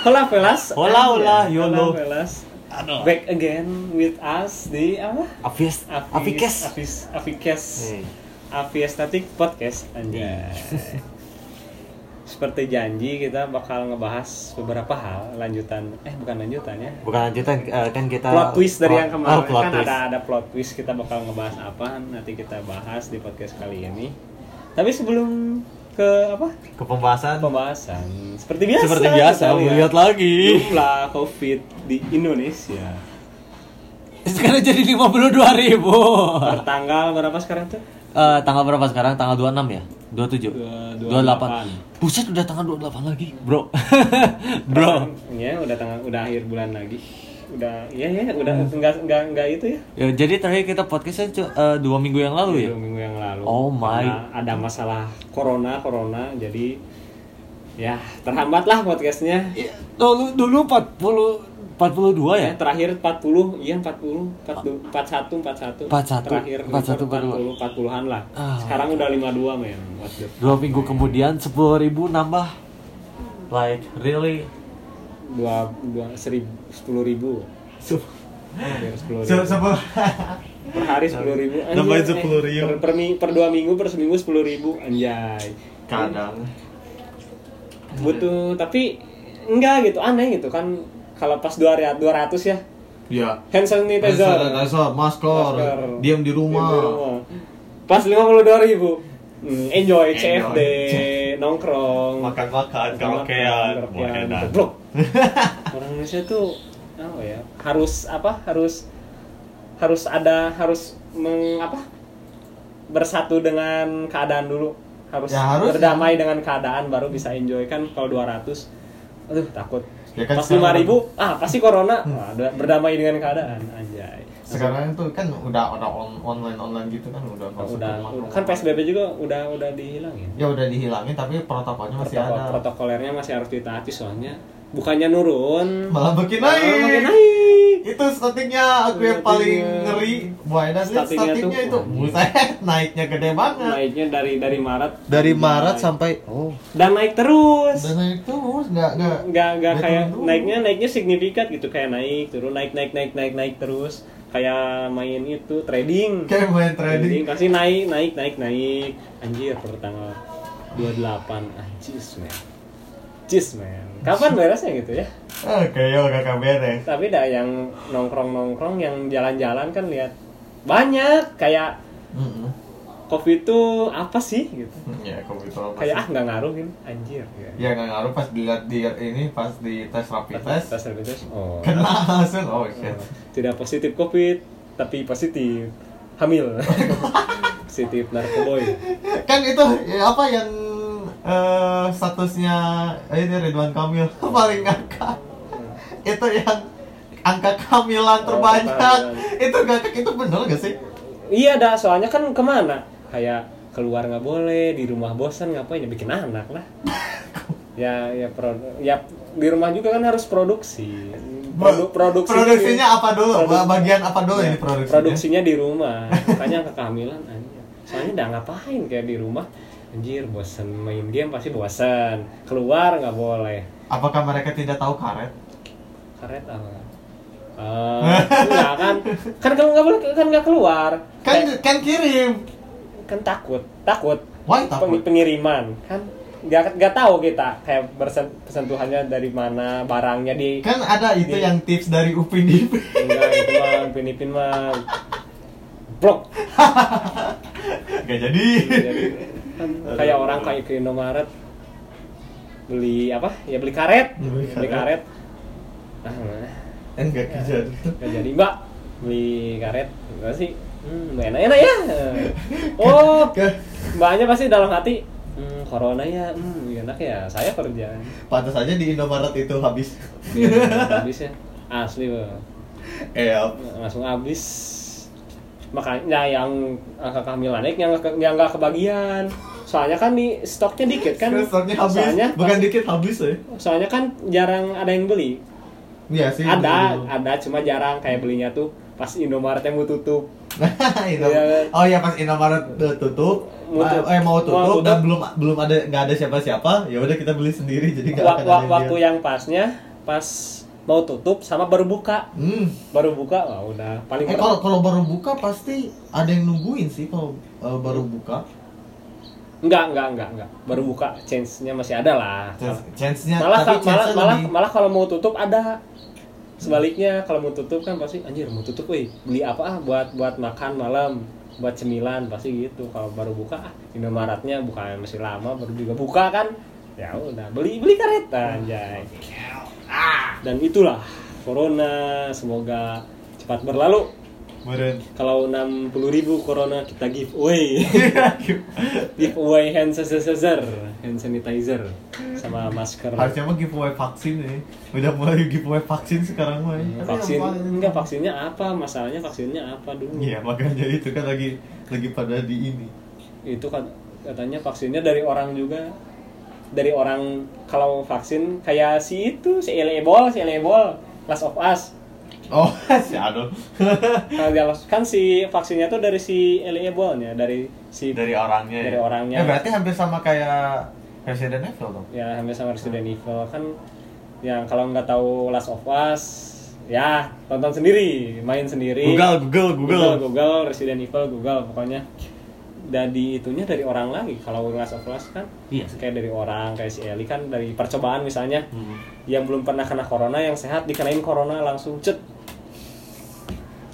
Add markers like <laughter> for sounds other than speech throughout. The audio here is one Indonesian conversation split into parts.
Hola Velas. Hola, hola. YOLO. Velas. Aduh. Back again with us di apa? Avies, Avis, Avikes. Avis, Avikes. Hmm. Aviestatic Podcast anjay. <laughs> Seperti janji kita bakal ngebahas beberapa hal lanjutan eh bukan lanjutan ya. Bukan lanjutan eh, kan kita Plot twist dari yang Oh, kemarin plot kan twist. ada ada plot twist kita bakal ngebahas apa nanti kita bahas di podcast kali ini. Tapi sebelum ke apa? ke pembahasan Pembahasan seperti biasa. seperti biasa lihat lagi. jumlah COVID di Indonesia. Sekarang jadi 52 ribu. Per tanggal berapa sekarang tuh? Eh, tanggal berapa sekarang? Tanggal 26 ya? 27? Dua- 28. Buset udah tanggal 28 lagi, bro. <laughs> bro. Ya, udah tanggal udah akhir bulan lagi. Udah ya ya udah enggak enggak enggak itu ya. Ya, jadi terakhir kita podcastnya eh, dua minggu yang lalu ya? Dua minggu yang lalu. Oh my. Karena ada masalah corona corona jadi ya terhambat lah podcastnya. Iya, Dulu dulu 40 42 ya? Ya, terakhir 40, iya 40, 40 41, 41. 41, Terakhir 41, 40, 40-an lah. Ah. Sekarang udah 52 men. Dua minggu kemudian 10 ribu nambah. Like really? Dua dua seribu sepuluh ribu. Sepuluh ribu. Per hari sepuluh ribu. <laughs> Anjay. Eh, 10.000. per, per, per dua minggu per seminggu sepuluh ribu. Anjay. Kadang. Butuh tapi enggak gitu aneh gitu kan. Kalau pas dua dua ratus ya. Ya. Hand sanitizer sanitizer masker, diam di rumah, Diam di rumah. pas lima puluh dua ribu. Hmm, enjoy, Enjoy. CFD nongkrong. Makan-makan, karaokean, goblok. <laughs> orang Indonesia tuh apa ya harus apa harus harus ada harus meng apa bersatu dengan keadaan dulu. Harus, Ya, harus. berdamai dengan keadaan baru bisa enjoy. Kan kalau 200 aduh takut. Ya kan pas sekarang- 5000 ah pasti corona. Wah, ada- berdamai dengan keadaan anjay. Sekarang itu kan udah udah on, online online gitu kan udah udah rumah-rumah. kan PSBB juga udah udah dihilangin. Ya udah dihilangin tapi protokolnya masih Protokol, ada. protokolernya masih harus ditaati soalnya bukannya nurun. Malah makin malah naik. makin naik. Itu statiknya aku yang paling ngeri. Wah, dan lihat Statiknya statiknya itu. buset <laughs> naiknya gede banget. Naiknya dari dari Maret. Dari Maret Naik. sampai oh. Dan naik terus. Udah naik terus nggak nggak. Nggak nggak kayak turun-turun. naiknya naiknya signifikan gitu. Kayak naik turun naik naik naik naik naik terus. Kayak main itu trading. Kayak main trading. Pasti naik naik naik naik. Anjir per tanggal 28 anjis men Cis men kapan beresnya gitu ya? Ah kayak kakak beres tapi dah yang nongkrong nongkrong yang jalan-jalan kan lihat banyak kayak Mm-mm. covid tuh apa sih gitu? Ya komputer apa kayak ah sih? nggak ngaruh gitu anjir ya. ya nggak ngaruh pas dilihat di ini pas di tes rapid test. tes rapid test oh. Kena langsung oh shit. Tidak positif covid tapi positif hamil. <laughs> Positif narkoboy. Kan itu ya, apa yang eh, statusnya eh, ini Ridwan Kamil. <laughs> Paling ngakak. Itu yang angka kehamilan Oh, terbanyak kehamilan. itu ngakak itu bener gak sih? Iya dah soalnya kan ke mana? Kayak keluar nggak boleh di rumah bosan ngapain? Ya bikin anak lah. <laughs> Ya ya produ- ya di rumah juga kan harus produksi. Produ- produksi produksinya apa dulu? Produk- bagian apa dulu ini produksinya? produksinya di rumah. Makanya angka kehamilan soalnya udah ngapain kayak di rumah anjir bosen. Main game pasti bosen. Keluar nggak boleh. Apakah mereka tidak tahu karet? Karet apa? Eh, enggak kan? Kan kalau nggak boleh kan nggak keluar. Kan Kayak- kan kirim. Kan takut takut. Why takut? Peng- pengiriman kan? Nggak nggak tahu kita kayak bersen- bersentuhannya dari mana barangnya di kan ada itu Di- yang tips dari Upin Ipin. Enggak itu mah pinipin mah. Blok. <laughs> Gak jadi. Jadi, kan kayak orang kayak ke Indomaret beli apa? Ya beli karet. Beli beli karet. karet. Ah enggak kejadian <laughs> nggak jadi mbak. Beli karet. Enggak sih? Hmm, enak enak ya. <laughs> Oh mbaknya pasti dalam hati hmm, corona ya. Hmm, enak ya. Saya kerja. Pantas aja di Indomaret itu habis. <laughs> Habis ya. Asli bang eh langsung habis. Makanya yang angka kehamilan naik yang yang nggak kebagian soalnya kan di stoknya dikit kan stoknya habis soalnya bukan pas- dikit habis ya soalnya kan jarang ada yang beli iya sih ada betul. ada cuma jarang kayak belinya tuh pas Indomaretnya mau tutup <laughs> Indo- Iya. oh ya pas Indomaret tutup, Mau eh, tutup. eh mau tutup, Mau tutup. dan belum belum ada nggak ada siapa-siapa, ya udah kita beli sendiri jadi nggak akan ada waktu yang yang pasnya pas mau tutup sama baru buka Hmm. baru buka wah udah paling Eh kalau kalau baru buka pasti ada yang nungguin sih kalau eh, baru buka. Enggak enggak enggak enggak. Baru buka chance-nya masih ada lah. Chance- Chance-nya malah tapi malah malah lebih- malah kalau mau tutup ada. Sebaliknya kalau mau tutup kan pasti anjir mau tutup wih beli apa ah buat buat makan malam buat cemilan pasti gitu. Kalau baru buka ah Indomaretnya buka masih lama baru juga buka kan. Ya udah beli beli kareta anjay. Dan itulah corona semoga cepat berlalu Meren. kalau 60.000 ribu corona kita give away <laughs> give away hand sanitizer hand sanitizer sama masker Harusnya mah giveaway vaksin nih. Udah mulai giveaway vaksin sekarang mah. ya. Tapi vaksin enggak vaksinnya apa masalahnya vaksinnya apa dulu Iya makanya itu kan lagi lagi pada di ini. itu kan katanya vaksinnya dari orang juga dari orang kalau vaksin kayak si itu si Elebol si Elebol Last of Us Oh <laughs> si aduh. Kalau dia los- kan si vaksinnya tuh dari si Elebol-nya dari si dari orangnya. Dari ya. orangnya. Ya berarti hampir sama kayak Resident Evil dong. ya hampir sama Resident Evil kan yang kalau nggak tahu Last of Us ya tonton sendiri main sendiri Google Google Google Google. Google Resident Evil Google pokoknya dan di itunya dari orang lagi kalau Last of Us kan Iya kayak dari orang kayak si Ellie kan dari percobaan misalnya Hmm. yang belum pernah kena corona yang sehat dikenain corona langsung cet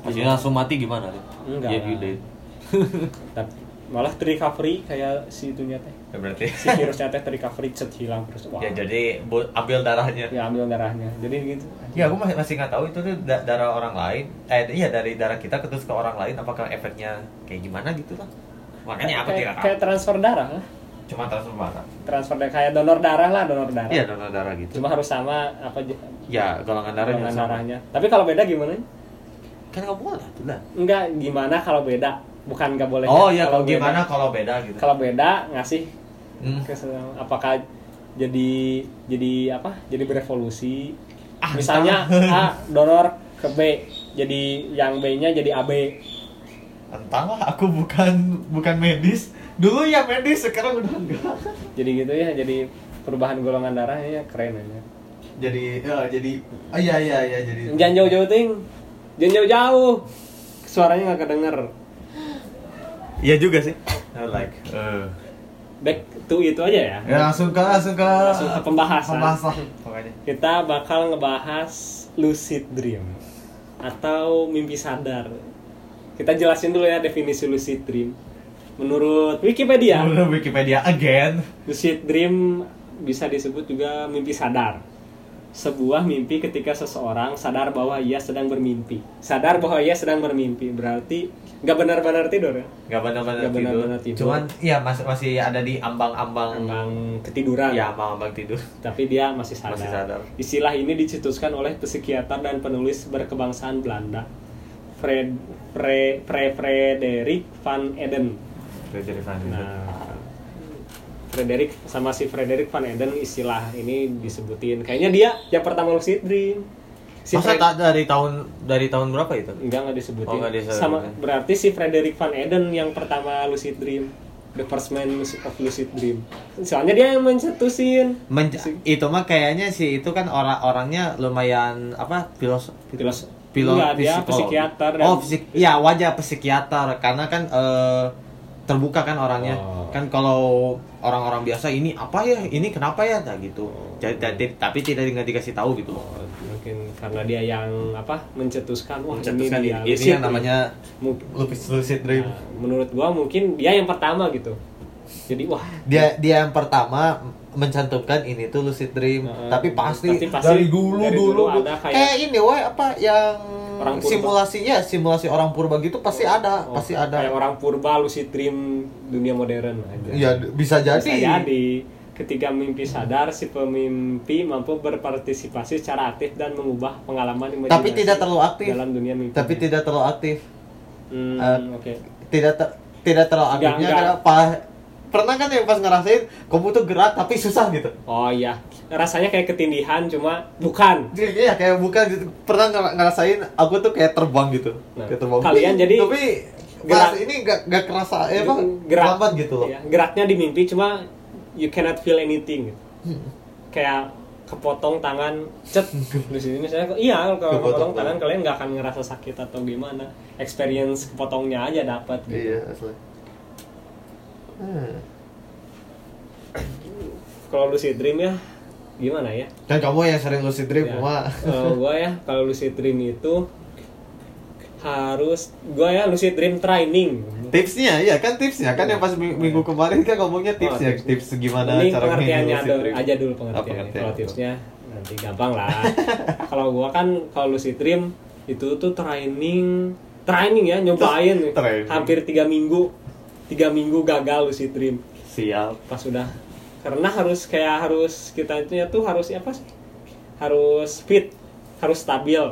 Masih langsung mati gimana tuh? Enggak <laughs> Ya, lah. gitu. Tapi malah recovery kayak si itunya teh Ya berarti. si virusnya teh recovery cet hilang terus wah ya jadi bu- ambil darahnya. ya ambil darahnya jadi gitu Ya aku masih masih nggak tahu itu tuh da- darah orang lain. Eh iya dari darah kita ke terus ke orang lain apakah efeknya kayak gimana gitu lah. Makanya aku kayak, tidak tahu. kayak transfer darah lah Cuma transfer darah. transfer darah kayak donor darah lah donor darah Iya donor darah gitu. cuma harus sama apa Ya golongan darahnya golongan sama. darahnya tapi kalau beda gimana Kan nggak boleh tuh lah. enggak gimana kalau beda bukan nggak boleh Oh iya kalau gimana kalau beda gitu. kalau beda ngasih Hmm. apakah jadi jadi apa jadi berevolusi Ah, misalnya A donor ke B jadi yang B nya jadi AB Entahlah, aku bukan bukan medis. Dulu ya medis, sekarang udah enggak. jadi gitu ya jadi perubahan golongan darahnya keren aja Jadi ya jadi oh iya iya iya jadi jangan jauh-jauh ting jangan jauh-jauh suaranya nggak kedenger Iya juga sih. like eh. back to itu aja ya Ya langsung ke langsung ke Langsung ke pembahasan. Pembahasan pokoknya. kita bakal ngebahas lucid dream atau mimpi sadar kita jelasin dulu ya definisi lucid dream menurut Wikipedia Menurut Wikipedia again. lucid dream bisa disebut juga mimpi sadar sebuah mimpi ketika seseorang sadar bahwa ia sedang bermimpi sadar bahwa ia sedang bermimpi berarti nggak benar-benar tidur ya Gak benar-benar Nggak tidur. benar-benar tidur. Cuman iya masih masih ada di ambang-ambang memang ketiduran ya ambang-ambang tidur. tapi dia masih sadar. Masih sadar. Istilah ini dicetuskan oleh psikiater dan penulis berkebangsaan Belanda, Fred Fre, Fre, Frederik van Eden. Jadi Van Dijk. Nah, Frederik sama si Frederik van Eden istilah ini disebutin. Kayaknya dia yang pertama lucid dream. Si Masa Fred- tak dari tahun dari tahun berapa itu? enggak nggak disebutin. Oh, nggak disebutin. Sama berarti si Frederik van Eden yang pertama lucid dream. The first man of lucid dream. Soalnya dia yang mencetusin. Men- Si- itu mah kayaknya sih itu kan orang-orangnya lumayan apa filos Filos- pilo- Enggak, dia psikiater dan- Oh, psik ya wajah psikiater karena kan eh, terbuka kan orangnya. Oh. Kan kalau orang-orang biasa ini apa ya? Ini kenapa ya? Nah gitu. Jadi tapi- tapi tidak nggak dikasih tahu gitu. Oh, mungkin karena dia yang apa mencetuskan wah Mencetuskan ini dia ini lucid yang namanya Mu- Lucid dream. Nah, menurut gua mungkin dia yang pertama gitu jadi wah dia dia yang pertama mencantumkan ini tuh lucid dream Heeh. tapi pasti, Tapi pasti dari dulu dari dulu, dulu ada kayak- kayak, ini wah apa yang Orang purba. simulasi ya simulasi orang purba gitu pasti ada oh, pasti ada. kayak orang purba lucid dream dunia modern aja. Ya bisa jadi. Bisa jadi. Ketika mimpi sadar si pemimpi mampu berpartisipasi secara aktif dan mengubah pengalaman imajinasi Tapi tidak terlalu aktif. dalam dunia mimpi. Tapi tidak terlalu aktif. Hmm, Eh, oke. tidak ter- tidak terlalu aktifnya karena pernah kan yang pas ngerasain kamu tuh gerak tapi susah gitu oh iya rasanya kayak ketindihan cuma bukan Iya kayak bukan gitu. Pernah ngera- ngerasain aku tuh kayak terbang gitu. Nah, kayak terbang. kalian jadi tapi gerak- ini gak, gak kerasa ya apa? gerak lambat gitu loh. Iya, geraknya di mimpi cuma you cannot feel anything gitu. kayak kepotong tangan cet <laughs> di sini misalnya iya kalau Kepotong kepotong tangan. tangan kalian nggak akan ngerasa sakit atau gimana experience kepotongnya aja dapat gitu Iya, asli. Hmm. kalau lucid dream ya gimana ya Kan kamu yang sering lucid dream, Ya, gua ya kalau lucid dream itu harus gua ya lucid dream training Tipsnya, iya kan tipsnya kan yang pas ming- minggu kemarin kan ngomongnya tipsnya, Oh, tips gimana Ini cara pengertiannya lucid ada, dream. aja dulu pengertiannya. pengertian. Kalau tipsnya nanti gampang lah. <laughs> kalau gua kan kalau lucid dream itu tuh training training ya nyobain nih. Training. hampir tiga minggu tiga minggu gagal lucid dream Siap. pas sudah karena harus kayak harus kita itu ya tuh harus apa sih harus fit harus stabil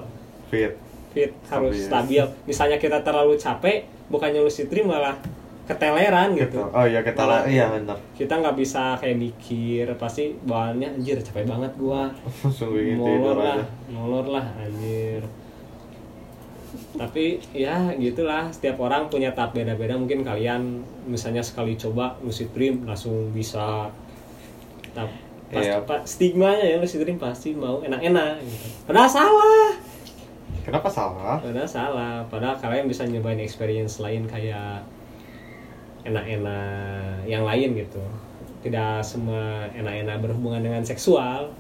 Fit. fit harus Stabil. stabil misalnya kita terlalu capek bukannya lucid dream malah keteleran gitu Gitu. Oh iya Malah- iya benar. kita nggak bisa kayak mikir pasti bawaannya anjir capek banget gua <laughs> Langsung tidur molor lah molor lah anjir tapi ya gitulah. Setiap orang punya tahap beda-beda. Mungkin kalian misalnya sekali coba lucid dream langsung bisa Nah, pas, Iya. pa- stigmanya ya lucid dream pasti mau enak-enak gitu. padahal salah. Kenapa salah? padahal salah. Padahal kalian bisa nyobain experience lain kayak enak-enak yang lain gitu. Tidak semua enak-enak berhubungan dengan seksual.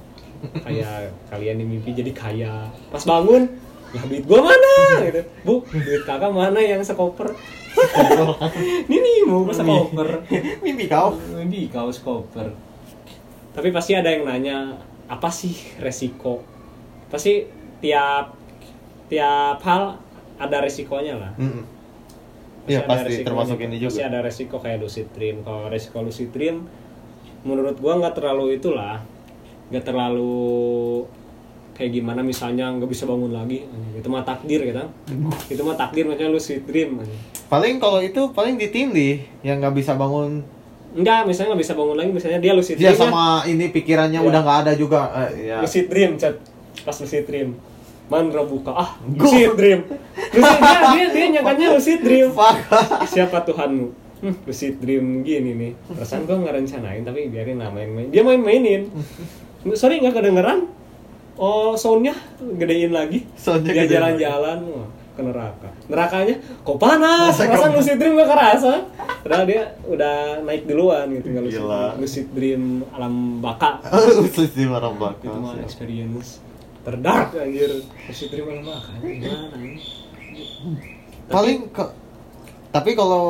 <laughs> Kayak kalian di mimpi jadi kaya. Pas bangun lah duit gua mana gitu bu duit kakak mana yang sekoper <laughs> ini nih mau gua sekoper Mimpi kau. di kau sekoper tapi pasti ada yang nanya apa sih resiko pasti tiap tiap hal ada resikonya lah Mm-mm. Pasti Iya pasti resikonya. termasuk ini Pasti juga. ada resiko kayak lucid dream. Kalau resiko lucid dream, menurut gua nggak terlalu itulah, nggak terlalu kayak gimana misalnya nggak bisa bangun lagi, itu mah takdir gitu. itu mah takdir macam lucid dream. Paling kalau itu paling ditindih yang nggak bisa bangun. Enggak, misalnya nggak bisa bangun lagi, misalnya dia lucid Dia dream. ya. sama ini pikirannya Iya. udah nggak ada juga. Eh, ya. lucid dream chat pas lucid dream man buka ah lucid dream lucid dia dia, <laughs> dia nyangkanya lucid dream siapa Tuhanmu hmm, lucid dream gini nih perasaan gua nggak rencanain tapi biarin lah main-main dia main-mainin <laughs> sorry nggak kedengeran oh soundnya gedein lagi. Soundnya dia gedein jalan-jalan. Ke neraka. Nerakanya kok panas? Perasaan lucid dream gak kerasa? Padahal dia udah naik duluan gitu nggak lucid, lucid dream alam baka. Terus di marah itu mah experience terdark anjir. Lucid dream alam baka gimana Paling ke tapi kalau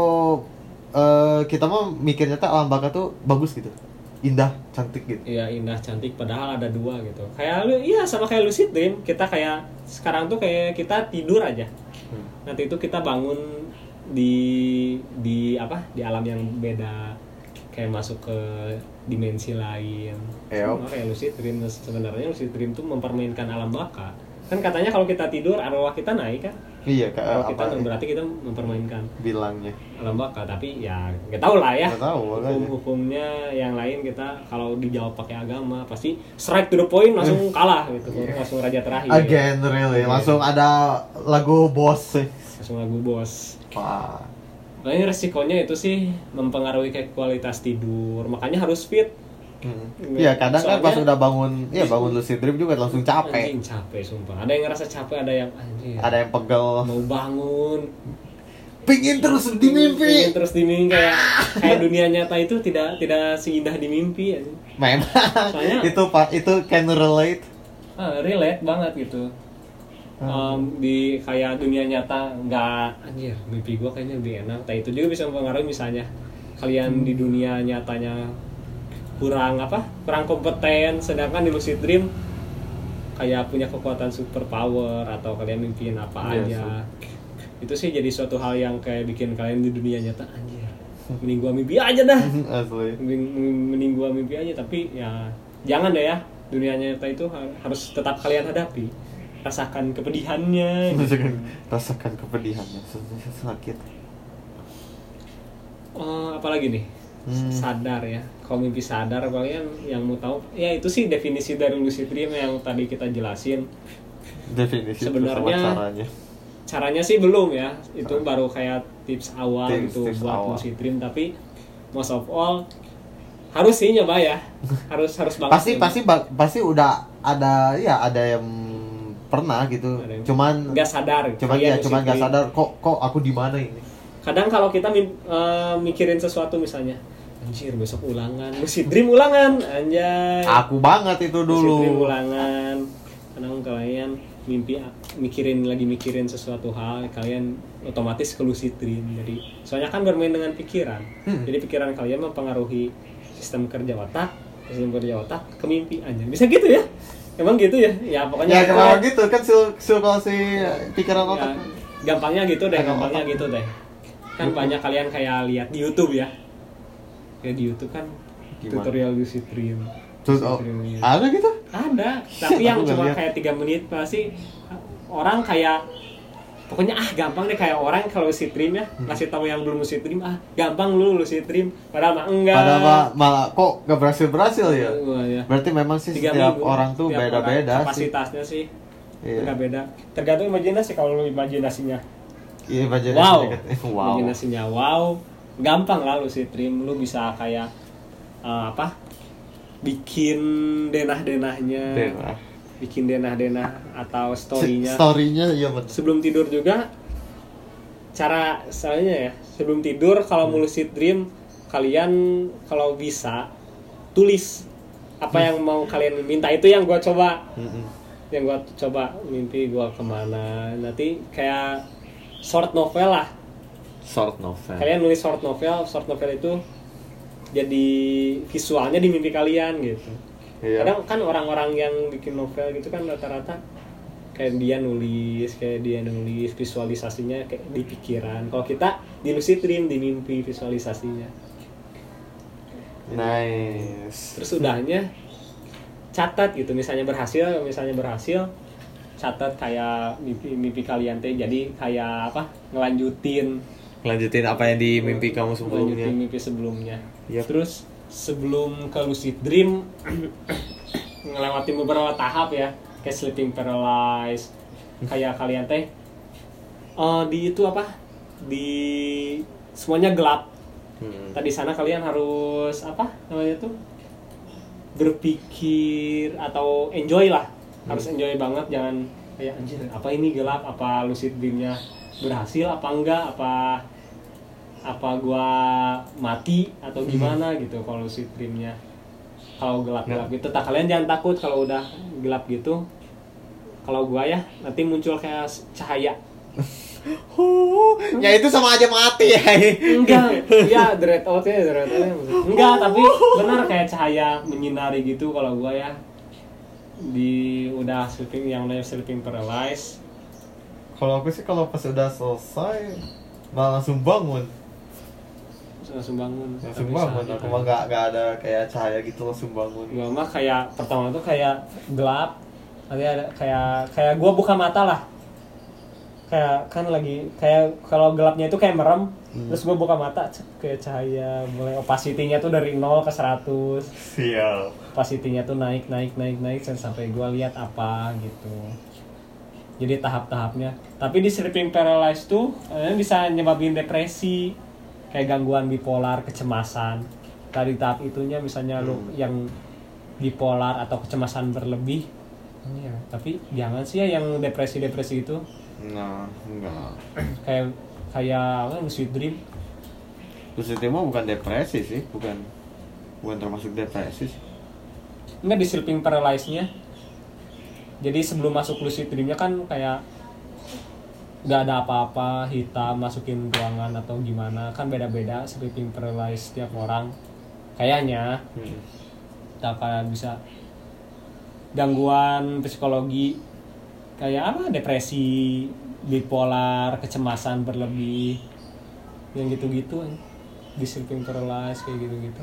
eh, kita mah mikirnya tuh alam baka tuh bagus gitu. Indah, cantik gitu. Iya indah cantik padahal ada dua gitu kayak lu iya sama kayak lucid dream kita kayak sekarang tuh kayak kita tidur aja Hmm. nanti itu kita bangun di di apa di alam yang beda kayak masuk ke dimensi lain. Sama kayak lucid dream sebenarnya lucid dream tuh mempermainkan alam baka kan katanya kalau kita tidur arwah kita naik kan Iya, kayak kalau kita apa berarti kita mempermainkan bilangnya. alam baka tapi ya nggak tahu lah ya Nggak tahu, makanya. hukum-hukumnya yang lain kita kalau dijawab pakai agama pasti strike to the point langsung <laughs> kalah gitu langsung raja terakhir Again really, Iya. langsung ada lagu boss sih. langsung lagu bos Wah. Makanya resikonya itu sih mempengaruhi kayak kualitas tidur makanya harus fit Hmm. Iya, kadang kan Soalnya- pas udah bangun, iya bangun lucid dream juga langsung capek. anjing capek sumpah ada yang ngerasa capek ada yang anjing Ada yang pegel. mau bangun Pingin terus di mimpi. terus di mimpi kayak kayak dunia nyata itu tidak tidak seindah di mimpi anjing. Memang. Soalnya- itu pak itu can relate. ah, relate banget gitu Hmm. Em, di kayak dunia nyata nggak anjir mimpi gua kayaknya lebih enak nah itu juga bisa mempengaruhi misalnya kalian di dunia nyatanya kurang apa kurang kompeten sedangkan di lucid dream kayak punya kekuatan super power atau kalian mimpiin apa Iya aja. itu sih jadi suatu hal yang kayak bikin kalian di dunia nyata anjir. Mending gua mimpi aja dah. <laughs> Asli. mending, mending gua mimpi aja tapi ya jangan deh ya. Dunia nyata itu ha- harus tetap kalian hadapi. Rasakan kepedihannya. Rasakan, rasakan kepedihannya, sakit. Eh, apalagi nih Hmm. sadar ya kalau mimpi sadar kalian yang mau tahu ya itu sih definisi dari lucid dream yang tadi kita jelasin Definisi Sebenarnya- caranya. caranya sih belum ya itu baru kayak tips awal Tips- gitu tips buat awal. lucid dream tapi most of all harus sih nyoba ya <laughs> harus harus banget Pasti pasti ba- pasti udah ada ya ada yang pernah gitu. Ada yang- Cuman nggak sadar cuman ya cuman nggak sadar kok kok aku di mana ini. kadang kalau kita eh, mikirin sesuatu misalnya anjir besok ulangan. Lucid dream ulangan anjay. Aku banget itu Lucid dream dulu. ulangan. Kadang kalian mimpi mikirin lagi mikirin sesuatu hal kalian otomatis ke lucid dream. Jadi soalnya kan bermain dengan pikiran. Hmm. jadi pikiran kalian mempengaruhi sistem kerja otak sistem kerja otak ke mimpi anjir bisa gitu ya? Emang gitu ya? Ya pokoknya Ya kalau gitu. Kan sil- sirkulasi pikiran Ya, otak. gampangnya gitu deh Gampang. gampangnya gitu deh. Kan banyak kalian kayak lihat di YouTube ya kayak di YouTube kan Gimana? tutorial lucid dream Terus oh, iya. ada gitu? ada <laughs> tapi yang cuma kayak tiga menit pasti orang kayak pokoknya ah gampang deh kayak orang kalau lucid dream ya Hmm. ngasih tahu yang belum lucid dream ah gampang lu lucid dream padahal mah enggak Padahal ma- malah kok gak berhasil berhasil ya? Wah, ya. Berarti memang sih Tiga setiap minggu. orang tuh beda-beda orang sih. kapasitasnya sih Iya. beda beda tergantung imajinasi kalau lu imajinasinya Iya, imajinasi wow. <laughs> imajinasinya wow gampang lah lucid dream lu bisa kayak eh, apa? Bikin denah-denahnya. Denah. bikin denah-denah atau storynya. Storynya iya betul. sebelum tidur juga cara soalnya ya sebelum tidur kalau mau lucid dream kalian kalau bisa tulis apa yang mau kalian minta. Itu yang gua coba. Mm-mm. yang gua coba mimpi gua ke mana. Nanti kayak short novel lah Short novel. kalian nulis short novel short novel itu jadi visualnya di mimpi kalian gitu. Iya. kadang kan orang-orang yang bikin novel gitu kan rata-rata kayak dia nulis kayak dia nulis visualisasinya kayak di pikiran. Kalau kita di lucid dream di mimpi visualisasinya. Nice. terus udahnya catat gitu. Misalnya berhasil misalnya berhasil catat kayak mimpi mimpi kalian teh. Jadi kayak apa? Ngelanjutin Lanjutin apa yang di mimpi kamu sebelumnya. Lanjutin mimpi sebelumnya. Yap. Terus sebelum ke lucid dream <coughs> ngelewati beberapa tahap ya, kayak sleeping paralysis, kayak kalian teh eh, di itu apa? Di semuanya gelap. Hmm. Tadi sana kalian harus apa namanya tuh? berpikir atau enjoy lah. Harus enjoy banget jangan kayak anjir apa ini gelap apa lucid dreamnya berhasil apa enggak apa apa gua mati atau gimana gitu kalau lucid dreamnya kalau gelap-gelap gitu. Tak kalian jangan takut kalau udah gelap gitu. Kalau gua ya nanti muncul kayak cahaya. Huh, <laughs> ya itu sama aja mati ya. enggak. Ya dread out ya dread out enggak tapi benar kayak cahaya menyinari gitu kalau gua ya. Di udah sleeping yang namanya sleeping paralysis Kalau aku sih kalau pas udah selesai malah langsung bangun. Langsung bangun Langsung Tapi bangun. Aku itu- mah nggak nggak ada kayak cahaya gitu langsung bangun. gua mah kayak pertama tuh kayak gelap. Nanti ada kayak kayak gua buka mata lah. Kayak kan lagi kayak kalau gelapnya itu kayak merem. Hmm. terus gua buka mata kayak cahaya mulai opacity-nya tuh dari 0 ke 100 Sial. opacity-nya tuh naik naik naik naik dan sampai gua lihat apa gitu. Jadi tahap-tahapnya. Tapi di sleeping paralysis tuh bisa nyebabin depresi kayak gangguan bipolar kecemasan dari tahap itunya misalnya lu yang bipolar atau kecemasan berlebih Iya, tapi jangan sih ya yang depresi-depresi itu Nah, enggak. kayak kayak apa lucid dream Lucid dream bukan depresi sih, bukan bukan termasuk depresi sih. Enggak di sleeping paralysis-nya. Jadi sebelum masuk lucid dream-nya kan kayak nggak ada apa-apa, hitam masukin ruangan atau gimana. Kan beda-beda sleeping paralysis tiap orang. Kayaknya Hmm. kita kayak bisa gangguan psikologi kayak apa depresi, bipolar, kecemasan berlebih yang gitu-gitu di sleeping paralysis kayak gitu-gitu.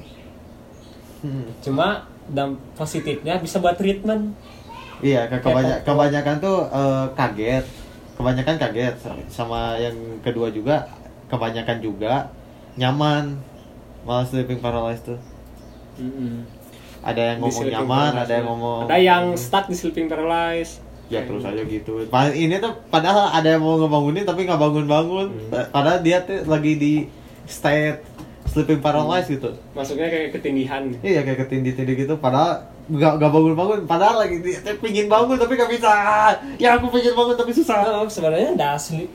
Hmm. Cuma dan positifnya bisa buat treatment. Iya, ke- kebanya- Kayak kebanyakan tuh eh, kaget. Kebanyakan kaget. Sama yang kedua juga kebanyakan juga nyaman. malah sleeping paralysis tuh. Mm-mm. ada yang ngomong nyaman ada yang ngomong ada yang stuck di sleeping paralysis ya terus aja gitu. Ini tuh padahal ada yang mau ngebangunin tapi nggak bangun bangun Hmm. padahal dia tuh lagi di state sleeping paralysis gitu. Masuknya kayak ketindihan. Iya kayak ketindih-tindih gitu. Padahal nggak nggak bangun bangun padahal lagi pingin bangun tapi nggak bisa. Ya aku pingin bangun tapi susah. Oh, sebenarnya asli.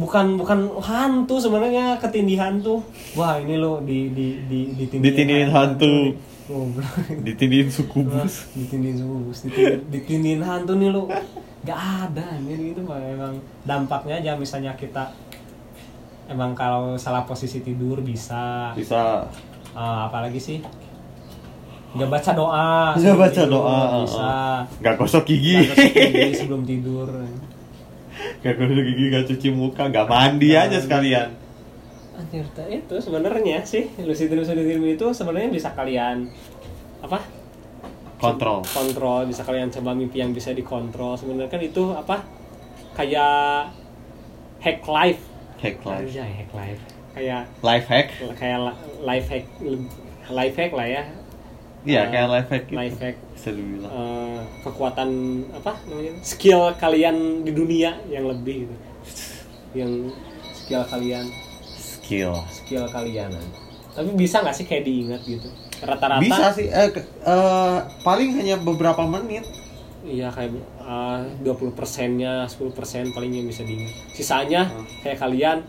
Bukan bukan hantu sebenarnya ketindihan tuh. Wah ini lo di di di ditindihin Ditindihin hantu. Goblok. ditindihin Wah, sukubus ditindihin subus ditindihin, ditindihin hantu nih lo nggak ada anjir. Gitu mah emang dampaknya aja misalnya kita emang kalau salah posisi tidur bisa. Bisa. Ah, apalagi sih nggak baca doa Nggak baca tidur, doa, bisa nggak gosok gigi Nggak gosok gigi sebelum tidur nggak gosok gigi nggak cuci muka nggak mandi aja sekalian Anjir, itu sebenarnya sih lucid dream lucid dream itu sebenarnya bisa kalian apa? kontrol Kontrol, bisa kalian coba mimpi yang bisa dikontrol. Sebenarnya kan itu apa? Kayak hack life. hack life Anjay, hack life. Kayak life hack kayak life hack life hack lah ya. Iya Eh, kayak life hack gitu. Life hack. Bisa dibilang. Eh, kekuatan apa namanya? Skill kalian di dunia yang lebih gitu. Yang skill kalian. Skill. Skill kalian. Tapi bisa nggak sih kayak diingat gitu? Rata-rata? Bisa sih eh, eh, paling hanya beberapa menit. Iya kayak uh, 20 persennya 10 persen paling yang bisa diingat. Sisanya Hmm. kayak kalian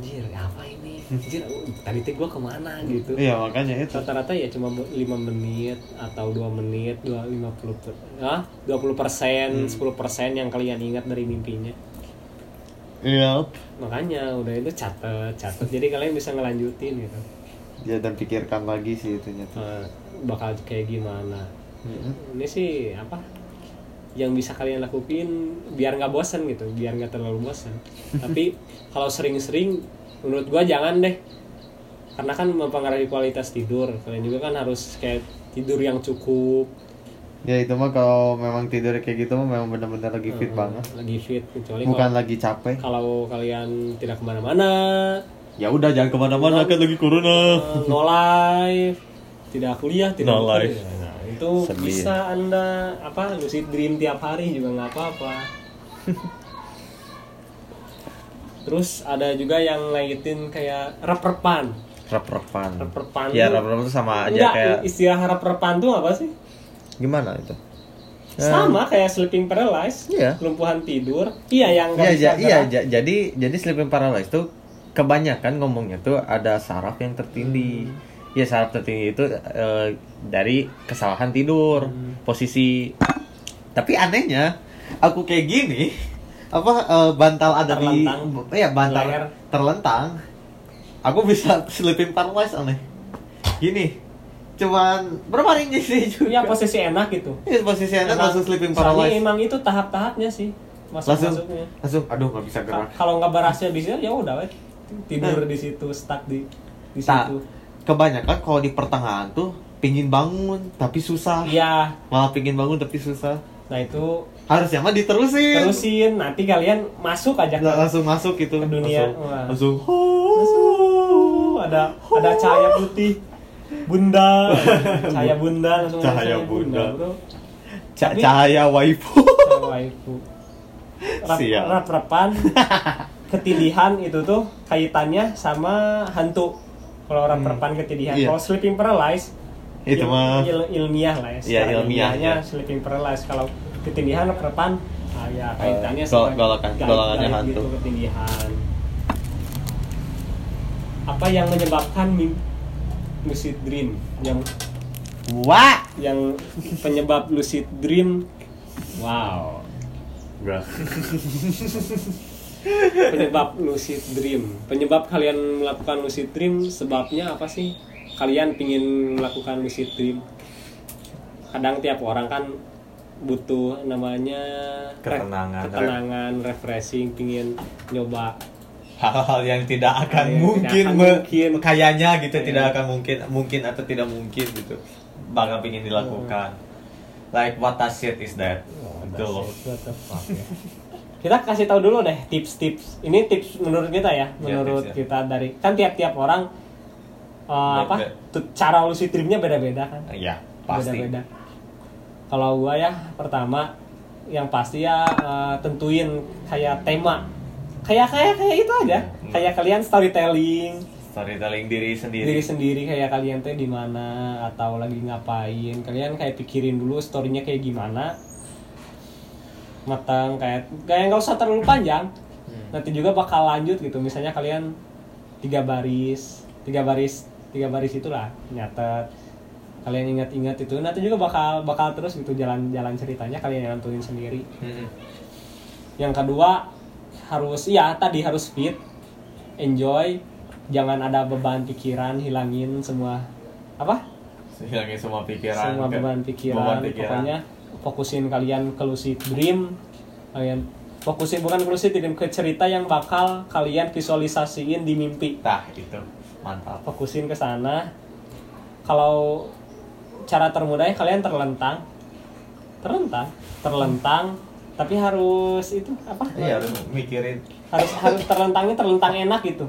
anjir apa ini? Anjir tadi teh gua ke mana gitu? Iya makanya itu. Rata-rata ya cuma 5 menit atau 2 menit 2 50 per, ah, 20 persen Hmm. 10 persen yang kalian ingat dari mimpinya. Iya makanya udah itu catet catet. Jadi kalian bisa ngelanjutin gitu. Ya dan pikirkan lagi sih itunya tuh. Eh, bakal kayak gimana? Mm-mm. ini sih apa yang bisa kalian lakuin biar nggak bosan gitu biar nggak terlalu bosan <laughs> tapi kalau sering-sering menurut gua jangan deh. Karena kan mempengaruhi kualitas tidur. Kalian juga kan harus kayak tidur yang cukup. Ya itu mah kalau memang tidur kayak gitu mah memang benar-benar lagi fit Eh, banget. lagi fit kecuali bukan kalau, lagi capek. kalau kalian tidak ke mana-mana. Ya udah jangan ke mana-mana kan lagi corona. Eh, no life. Tidak kuliah tidak No kuliah. life. Itu Sedih. bisa anda apa lucid dream tiap hari juga nggak apa-apa <laughs> terus ada juga yang ngaitin kayak rep-repan rep-repan rep-repan ya rep-repan itu sama aja Enggak, kayak istilah rep-repan tuh apa sih gimana itu sama kayak sleeping paralysis Iya. kelumpuhan tidur iya yang nggak Iya, bisa iya, gerak. jadi jadi sleeping paralysis tuh kebanyakan ngomongnya tuh ada saraf yang tertindih. Hmm. Ya saraf tertindih itu eh, dari kesalahan tidur, Hmm. posisi. Tapi anehnya, aku kayak gini, apa eh, bantal ada Terlentang. di, iya bantal Leher. terlentang, aku bisa <laughs> sleeping paralysis aneh. Gini, cuman berbaring sih juga. Iya posisi enak gitu Iya, posisi enak Emang- langsung sleeping soalnya paralysis. emang itu tahap-tahapnya sih masuk langsung masuknya langsung aduh nggak bisa gerak kalau nggak berhasil situ ya udah tidur Nah. di situ stuck di di situ kebanyakan kalau di pertengahan tuh pingin bangun tapi susah. Iya. Malah pingin bangun tapi susah. Nah itu harusnya mah diterusin. terusin. Nanti kalian masuk aja ke langsung masuk gitu. Ke dunia. langsung, langsung Uh, ada ada cahaya putih. Bunda. <laughs> Cahaya bunda langsung ada Cahaya bunda. bro. Ca- Tapi- cahaya waifu. Cahaya waifu. Rap Siap. rap rapan. <laughs> Ketindihan itu tuh kaitannya sama hantu kalau rap rapan ketindihan Iya. kalau sleeping paralysis Itu il- mah- il- ilmiah lah ya Iya, secara ilmiahnya. ilmiahnya sleeping paralysis kalau ketindihan rap rapan ah, ya kaitannya Eh, gol- golakan- gaib- golongannya gaib hantu. gitu ketindihan apa yang menyebabkan lucid dream yang wah yang penyebab lucid dream wow Enggak. <laughs> penyebab lucid dream penyebab kalian melakukan lucid dream sebabnya apa sih kalian pingin melakukan lucid dream kadang tiap orang kan butuh namanya Ketenangan. ketenangan refreshing pingin nyoba hal-hal yang tidak akan yang mungkin, tidak akan me- mungkin. kayaknya gitu Iya. tidak akan mungkin mungkin atau tidak mungkin gitu bakal pingin dilakukan like what the shit is that loh What the fuck, ya. <laughs> kita kasih tahu dulu deh tips-tips ini tips menurut kita ya menurut tips ya. kita dari kan tiap-tiap orang eh, apa Beda. tuh, cara lucid dreamnya beda-beda kan Iya, pasti. beda-beda kalau gua ya pertama yang pasti ya eh, tentuin kayak tema kayak kayak kayak itu aja Hmm. kayak kalian storytelling Storytelling diri sendiri. diri sendiri kayak kalian tuh di mana atau lagi ngapain kalian kayak pikirin dulu storynya kayak gimana matang kayak kayak nggak usah terlalu panjang Hmm. nanti juga bakal lanjut gitu misalnya kalian tiga baris tiga baris tiga baris itulah nyatet kalian ingat-ingat itu nanti juga bakal bakal terus gitu jalan-jalan ceritanya kalian yang nentuin sendiri Mm-mm. yang kedua harus ya tadi harus fit enjoy jangan ada beban pikiran hilangin semua apa Hilangin semua pikiran. semua ke- beban pikiran, beban pikiran. pokoknya fokusin kalian ke lucid dream. Kalian fokusin bukan ke lucid dream ke cerita yang bakal kalian visualisasiin di mimpi. Nah, itu. Mantap. fokusin ke sana. Kalau cara termudahnya kalian terlentang. Terlentang? Terlentang tapi harus itu apa? Iya, harus mikirin. harus harus terlentangnya terlentang enak gitu.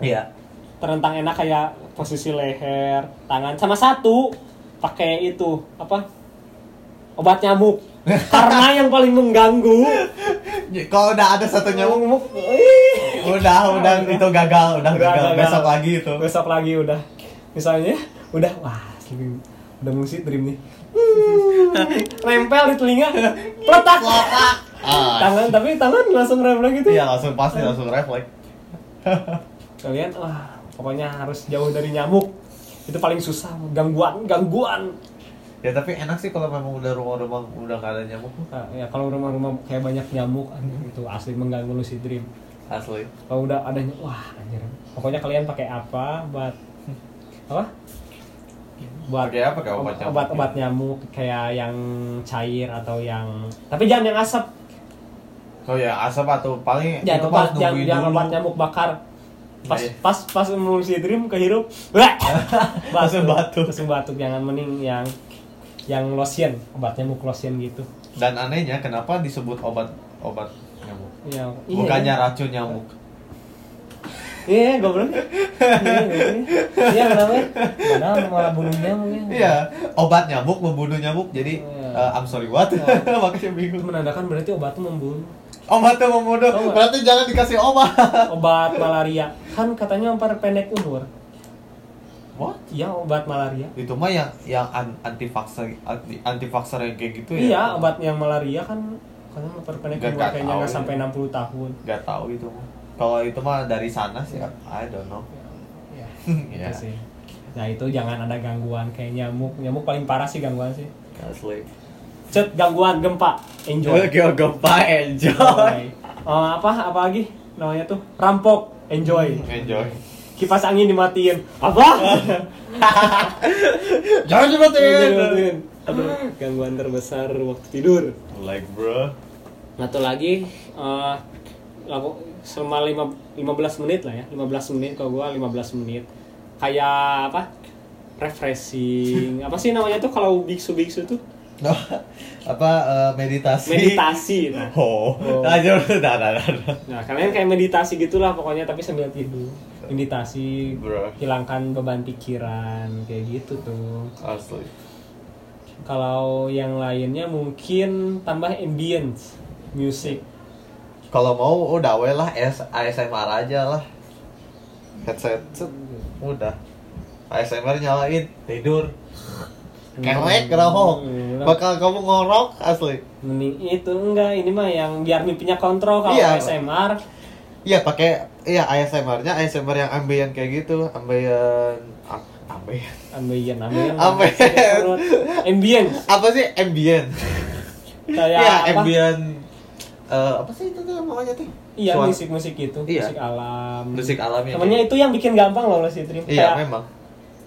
Iya. terlentang enak kayak posisi leher tangan sama satu. Pakai itu apa obat nyamuk. Karena yang paling mengganggu. Kalau udah ada satu nyamuk, udah udah itu gagal, udah Udah gagal. gagal. Besok lagi itu. besok lagi udah. Misalnya udah wah sleeping udah musik dream nih. <laughs> Nempel di telinga. Letak Ah, tangan tapi tangan langsung refleks gitu iya langsung pasti langsung refleks. <laughs> kalian wah pokoknya harus jauh dari nyamuk. Itu paling susah gangguan gangguan Ya tapi enak sih kalau memang udah rumah-rumah udah gak ada nyamuk Nah, ya kalau rumah-rumah kayak banyak nyamuk itu asli mengganggu lucid dream asli. kalau udah adanya wah anjir pokoknya kalian pakai apa buat apa buat Pakai apa? Pakai obat nyamuk, obat obat nyamuk kayak yang cair atau yang tapi jangan yang asap Oh ya, asap atau paling jangan itu obat pas jangan, jangan obat nyamuk bakar pas Iya. pas pas mau lucid dream kehirup! <laughs> Langsung batuk. langsung batuk jangan mending yang yang lotion obat nyamuk lotion gitu Dan anehnya kenapa disebut obat obat nyamuk? yang Bukannya racun nyamuk. Iya, goblok. Iya, goblok. Iya, kenapa? Padahal malah bunuh nyamuk ya. Iya, obat nyamuk membunuh nyamuk. Jadi Iya. eh, I'm sorry what? <laughs> Makanya Itu bingung. menandakan berarti obat itu membunuh. Obat tuh membunuh. Obat. Berarti jangan dikasih obat. Obat malaria. Kan katanya memperpendek umur. What? Iya, obat malaria. Itu mah yang yang anti vaksin anti, anti yang kayak gitu ya. Iya, obat yang malaria kan katanya memperpendek umur kayaknya nggak ya. sampai 60 tahun. Gak tahu itu mah. Kalau itu mah dari sana sih, I don't know. Ya, <laughs> Iya. itu sih. Nah, itu jangan ada gangguan kayak nyamuk. Nyamuk paling parah sih gangguan sih. Asli. Cet gangguan gempa. Enjoy. <laughs> Oke, gempa enjoy. Enjoy. Oh, apa apa lagi namanya tuh? Rampok. Enjoy. Enjoy. Kipas angin dimatiin apa <laughs> Jangan dimatiin. dimatiin aduh gangguan terbesar waktu tidur Like bro. satu lagi eh laku selama lima, 15 menit lah ya 15 menit kalau gua 15 menit kayak apa refreshing apa sih namanya tuh kalau biksu-biksu tuh No, apa eh, meditasi? meditasi <laughs> nah. Oh, Oh. lanjut, dah, dah, dah, dah. nah kalian kayak meditasi gitulah pokoknya tapi sambil tidur meditasi Bro. hilangkan beban pikiran kayak gitu tuh Asli. Kalau yang lainnya mungkin tambah ambience music. Kalau mau udah we lah S ASMR aja lah. Headset, set, udah. ASMR nyalain, tidur. Kelek kerahok. Hmm, Bakal kamu ngorok asli. Mending itu enggak, ini mah yang biar mimpinya kontrol kalau Iya. ASMR. Iya pakai iya ASMR-nya ASMR yang ambient kayak gitu, ambient am- ambient. Ambient, ambient. Ambient. Apa sih ambient? Kayak Iya, apa? ambient eh, apa sih itu tuh namanya tuh? Iya, Suara- musik-musik itu, Iya. musik alam. Musik alamnya. Namanya itu yang bikin gampang loh si Dream. Iya, Kayak memang.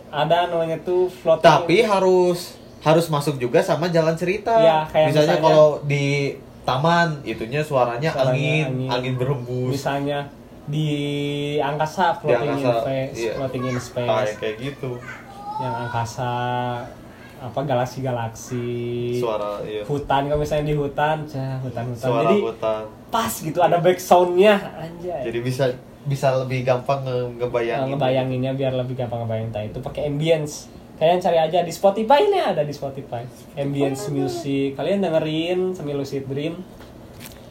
ada namanya tuh floating. Tapi harus harus masuk juga sama jalan cerita. Iya, kayak misalnya, misalnya- kalau di taman itunya suaranya, Suaranya angin, angin. angin, berembus. misalnya di angkasa floating in angkasa, space, iya. floating in space. Kayak kayak gitu. yang angkasa apa galaksi-galaksi Suara iya. hutan kalau misalnya di hutan cah hutan-hutan Suara jadi hutan. pas gitu ada back soundnya anjay Jadi bisa bisa lebih gampang nge Nah, ngebayangin. ngebayanginnya biar lebih gampang ngebayangin Entah itu pakai ambience kalian cari aja di Spotify ini ada di Spotify ambience music kalian dengerin sambil lucid dream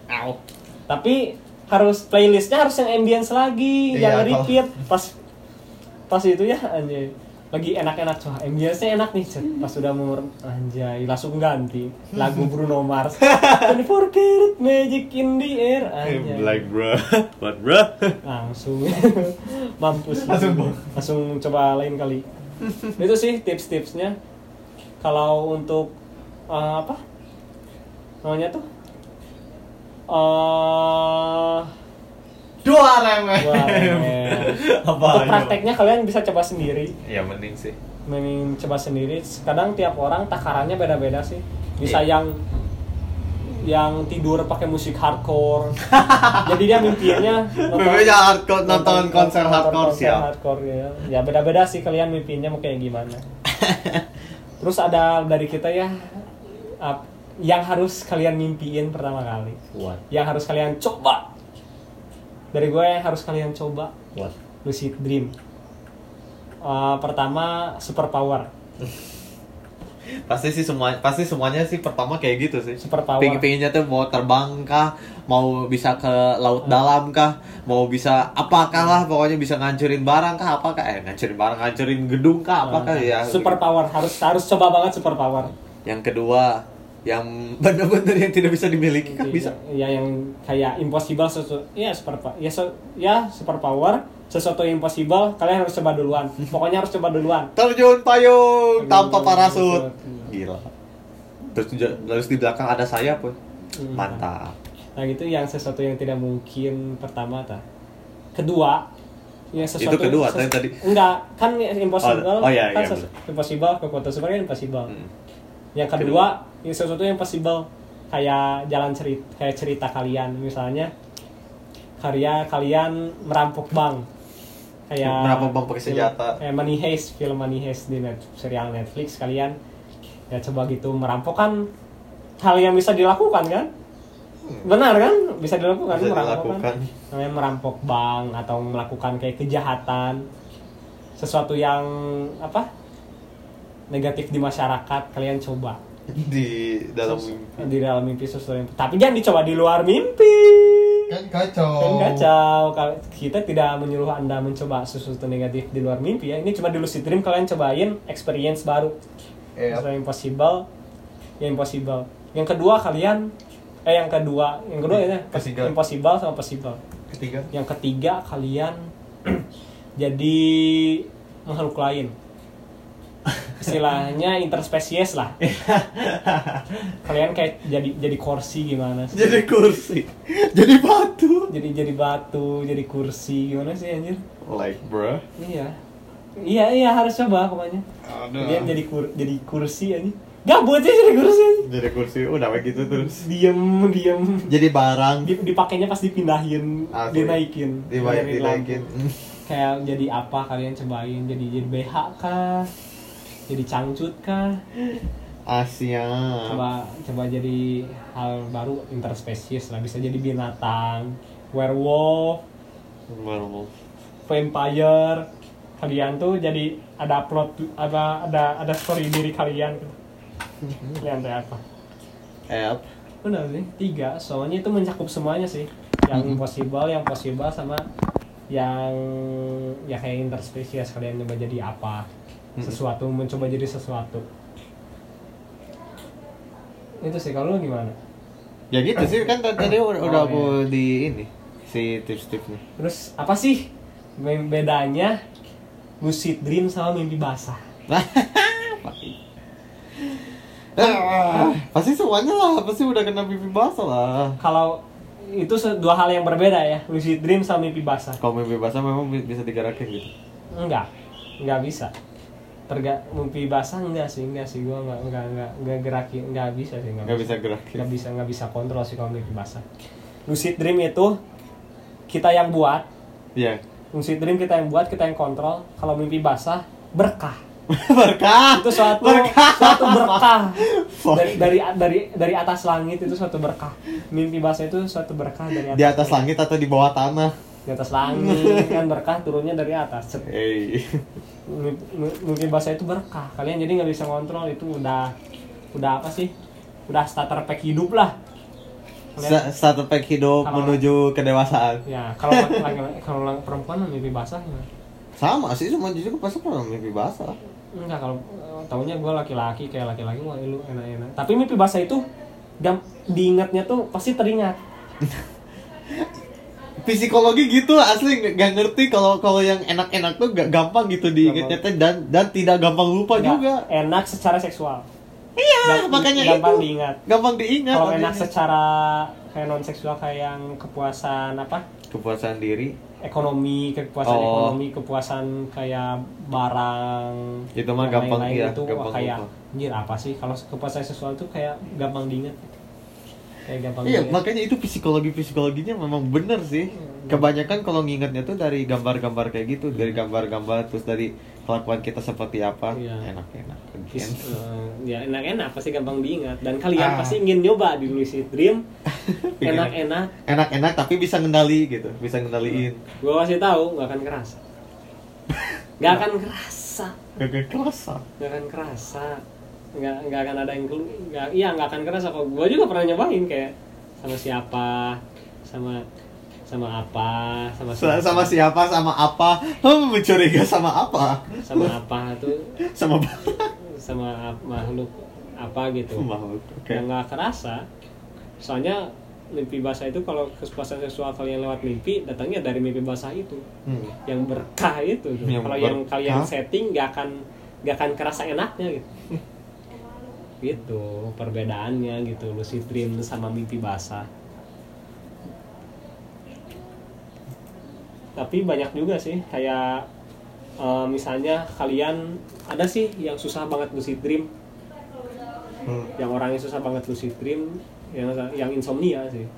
Au. tapi harus playlistnya harus yang ambience lagi Iya, jangan kalau- repeat. Pas pas itu ya anjay. Lagi enak-enak coba ambience-nya enak nih Cet. pas sudah mau anjay langsung ganti. Lagu Bruno Mars. Don't forget it, magic in the air anjay. Like bro, what bro? langsung. <laughs> Mampus. Langsung, langsung coba lain kali. Itu sih tips-tipsnya. Kalau untuk eh, apa? Namanya tuh eh Dua wah, <laughs> eh, Apa? untuk prakteknya kalian bisa coba sendiri. Ya mending sih. mending coba sendiri. Kadang tiap orang takarannya beda-beda sih. Bisa Iya. yang yang tidur pakai musik hardcore. <laughs> Jadi dia mimpinya Mimpinya hardcore, nonton konser hardcore, siap. hardcore ya. Ya beda-beda sih kalian mimpinya mau kayak gimana. <laughs> Terus ada dari kita ya. Ap- yang harus kalian mimpiin pertama kali. What? yang harus kalian coba. Dari gue yang harus kalian coba. What? lucid dream. Eh, pertama super power <laughs> Pasti sih semua pasti semuanya sih pertama kayak gitu sih. Super power. Pingin pinginnya tuh mau terbang kah, mau bisa ke laut dalam kah, mau bisa apakah lah? Pokoknya bisa ngancurin barang kah, apakah eh ngancurin barang, ngancurin gedung kah, apakah ya. super power harus harus coba banget super power Yang kedua, yang benar-benar yang tidak bisa dimiliki kan bisa. ya yang kayak impossible sesuatu ya super ya so- ya super power sesuatu yang impossible kalian harus coba duluan <laughs> pokoknya harus coba duluan Terjun payung tanpa Terjun parasut. parasut. Gila. Terus terus di belakang ada sayap pun. Hmm. Mantap. nah gitu yang sesuatu yang tidak mungkin pertama ta kedua ya sesuatu Itu kedua, tadi- tadi. enggak kan ya impossible Oh, oh, iya, kan iya, impossible kekuatan super kan impossible Hmm. Yang kedua ya sesuatu yang possible. Kayak jalan cerita kayak cerita kalian. Misalnya karya kalian merampok bank. Kayak Merampok bank pakai film- senjata. kayak Money Heist film Money Heist di net, serial Netflix kalian. Ya coba gitu merampok kan hal yang bisa dilakukan kan? Benar kan? Bisa dilakukan Bisa merampok dilakukan. kan namanya merampok bank atau melakukan kayak kejahatan. Sesuatu yang apa negatif di masyarakat kalian coba Di dalam Sus- mimpi. di dalam mimpi sesuatu yang tapi jangan dicoba di luar mimpi Kan kacau. kan kacau kalau kita tidak menyuruh anda mencoba sesuatu negatif di luar mimpi ya ini cuma di lucid dream kalian cobain experience baru Iya. sesuatu yang impossible yang impossible yang kedua kalian eh yang kedua yang kedua ya Ketiga. impossible sama possible Ketiga. yang ketiga kalian <clears throat> jadi makhluk lain istilahnya interspesies lah <laughs> kalian kayak jadi jadi kursi gimana sih Jadi kursi. Jadi batu. jadi jadi batu jadi kursi gimana sih anjir Like bro. iya iya iya harus coba pokoknya Aduh. dia jadi kur jadi kursi anjir gabut sih jadi kursi. Jadi kursi udah kayak gitu terus. diem diem Jadi barang. Di- dipakainya pas dipindahin Asli. dinaikin dinaikin. lampu. kayak jadi apa kalian cobain jadi jadi BH kah jadi cangcut kah? Asia. coba coba jadi hal baru interspesies lah bisa jadi binatang werewolf Baru vampire. Kalian tuh jadi ada plot ada ada ada story diri kalian. Kalian teh apa? App. benar sih tiga. Soalnya itu mencakup semuanya sih. Yang impossible yang possible sama yang ya kayak interspesies kalian coba jadi apa sesuatu mencoba jadi sesuatu. Itu sih kalau lu gimana? Ya gitu sih kan tadi tadi udah, udah aku di ini si tips-tipsnya. terus apa sih be- bedanya lucid dream sama mimpi basah? Ah, <laughs> pasti semuanya lah, pasti udah kena pipi basah lah. kalau itu dua hal yang berbeda ya lucid dream sama mimpi basah. Kalau mimpi basah memang bi- bisa digerakin gitu. enggak enggak bisa terga mimpi basah enggak sih enggak sih gua enggak enggak enggak enggak gerakin enggak bisa sih enggak, Nggak bisa gerakin. enggak bisa enggak bisa kontrol sih kalau mimpi basah lucid dream itu kita yang buat Iya. lucid dream kita yang buat kita yang kontrol kalau mimpi basah berkah <laughs> Berkah. itu suatu Berkah. suatu berkah <laughs> dari, dari dari dari atas langit itu suatu berkah mimpi basah itu suatu berkah dari atas, Di atas langit atau di bawah tanah? Di atas langit kan berkah turunnya dari atas. Hey. mimpi, mimpi basah itu berkah kalian jadi nggak bisa kontrol itu udah udah apa sih udah starter pack hidup lah Kalian- Starter pack hidup Kalau- menuju kedewasaan. ya kalau kalau perempuan mimpi basah ya. Sama sih, cuma justru pasti pernah mimpi basah. enggak kalau eh, taunya gue laki-laki kayak laki-laki wah lu enak-enak tapi mimpi basah itu gam, diingatnya tuh pasti teringat <laughs> Psikologi gitu asli nggak- ngerti kalau kalau yang enak-enak tuh gak gampang gitu diingetnya dan dan tidak gampang lupa Nggak juga. enak secara seksual Iya, Gam- makanya gampang itu. diingat Gampang diingat. kalau enak secara kayak non seksual kayak yang kepuasan apa kepuasan diri ekonomi kepuasan Oh. ekonomi kepuasan kayak barang Itu mah gampang, lain-lain iya, itu wah, gampang kayak lupa. anjir apa sih kalau kepuasan seksual tuh kayak gampang diingat kayak gampang Iya, makanya itu psikologi psikologinya memang bener sih. Kebanyakan kalau ngingetnya tuh dari gambar-gambar kayak gitu, dari gambar-gambar terus dari kelakuan kita seperti apa. Iya. Enak-enak. Bis- eh, ya enak-enak pasti gampang diingat dan kalian Ah. pasti ingin nyoba di lucid dream Pengen. <laughs> enak-enak Enak-enak tapi bisa ngendali gitu, bisa ngendaliin. gue kasih tahu <laughs> nggak akan kerasa nggak akan kerasa Gak kerasa. nggak akan kerasa nggak nggak akan ada yang nggak iya nggak akan kerasa kok gue juga pernah nyobain kayak sama siapa sama sama apa sama Sa- Sama siapa, sama apa? Hmm, mencuriga sama apa? sama apa tuh <laughs> Sama <laughs> sama makhluk apa gitu makhluk. Oke. yang nggak kerasa soalnya mimpi basah itu kalau kepuasan seksual kalian lewat mimpi datangnya dari mimpi basah itu Hmm. yang berkah itu. Yang kalau yang kalian setting nggak akan nggak akan kerasa enaknya gitu <laughs> gitu perbedaannya gitu lucid dream sama mimpi basah. Tapi banyak juga sih kayak eh, misalnya kalian ada sih yang susah banget lucid dream Hmm. yang orangnya susah banget lucid dream yang yang insomnia sih.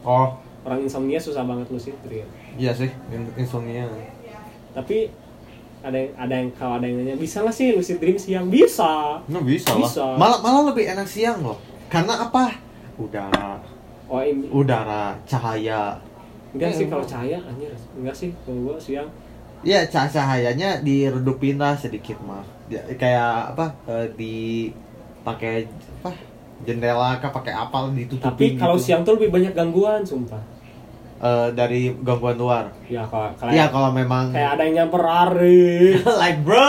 Oh, orang insomnia susah banget lucid dream iya sih, in- insomnia. tapi ada yang ada yang kalau ada yang nanya bisa nggak sih lucid dream siang bisa Nah, bisa, Bisa. lah. Malah malah lebih enak siang loh. Karena apa? Udara, oh ini udara, cahaya. enggak sih kalau emang. cahaya anjir enggak sih kalau gua siang Iya, cah cahayanya diredupin lah sedikit mah. Ya, kayak apa? eh, di pakai apa? Jendela kah pakai apa tapi ditutupin kalau gitu. siang tuh lebih banyak gangguan sumpah Eh, dari gangguan luar. ya kalau Iya, kalau memang kayak ada yang nyamper hari <laughs> like bro.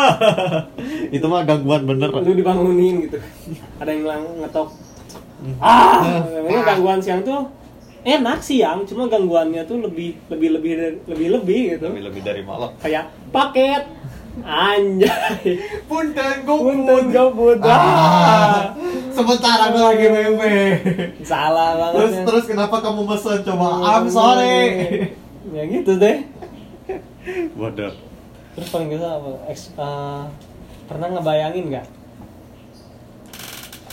<laughs> itu mah gangguan bener. lu dibangunin gitu ada yang lang- ngetok Hmm. ah memang gangguan siang tuh enak siang cuma gangguannya tuh lebih lebih lebih lebih lebih gitu Lebih lebih dari malam. kayak paket anjay Punten Punten gabut Ah, ah. sementara gue lagi meme. salah banget Terus ya. terus kenapa kamu mesen coba? I'm sorry. ya gitu deh Bodoh. terus paling gak apa Ex- eh, pernah ngebayangin nggak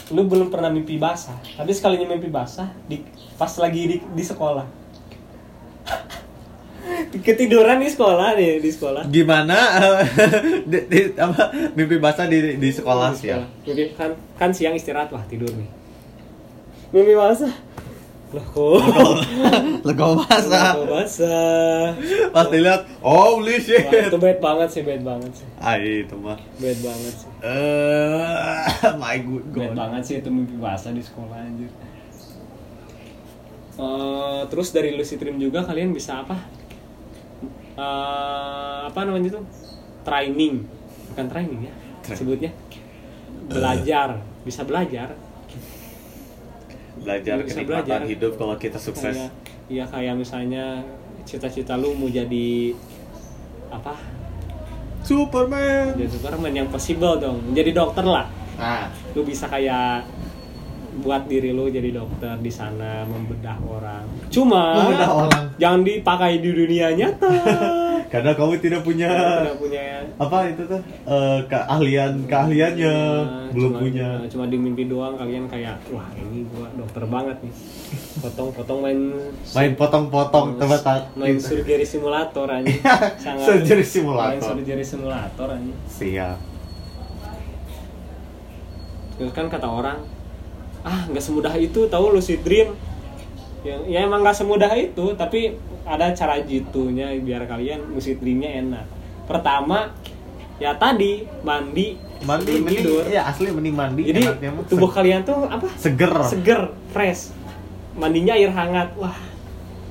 lu belum pernah mimpi basah tapi sekalinya mimpi basah di pas lagi di, di sekolah <laughs> ketiduran di sekolah nih di sekolah Gimana eh, <laughs> di, di- apa mimpi basah di di sekolah Di sih ya? Mimpi- kan kan siang istirahat wah tidur nih mimpi basah loh kok <laughs> Lego basah. Mimpi basah Pas dilihat, holy Wah, shit. itu bad banget sih bad banget sih Ah itu mah. bad banget sih Eh, <laughs> my good Bad god. banget sih itu mimpi basah di sekolah anjir. Eh, terus dari lucid dream juga kalian bisa apa? Eh, apa namanya itu? Training, bukan training ya, Tra- sebutnya belajar, bisa belajar. Belajar Bisa kenikmatan belajar. hidup kalau kita sukses. Kayak, iya kayak misalnya cita-cita lu mau jadi apa? Superman. Jadi Superman yang possible dong, menjadi dokter lah. Nah, lu bisa kayak buat diri lu jadi dokter di sana membedah orang. Cuma Membedah orang. jangan dipakai di dunia nyata. <laughs> karena kamu tidak punya tidak punya apa itu tuh eh, keahlian keahliannya Nah, belum cuma- punya. Cuma di mimpi doang kalian kayak wah ini gua dokter banget nih. Potong-potong main Main potong-potong tempat main <laughs> surgery simulator aja. <laughs> Sangat Surgery Main simulator. surgery simulator aja. Siap. Terus kan kata orang, ah nggak semudah itu tahu lucid dream. yang ya emang nggak semudah itu tapi ada cara jitunya biar kalian musik dreamnya enak. Pertama ya tadi mandi mandi mending tidur. ya asli mending mandi jadi enaknya tubuh kalian tuh apa? seger. Seger fresh. Mandinya air hangat. Wah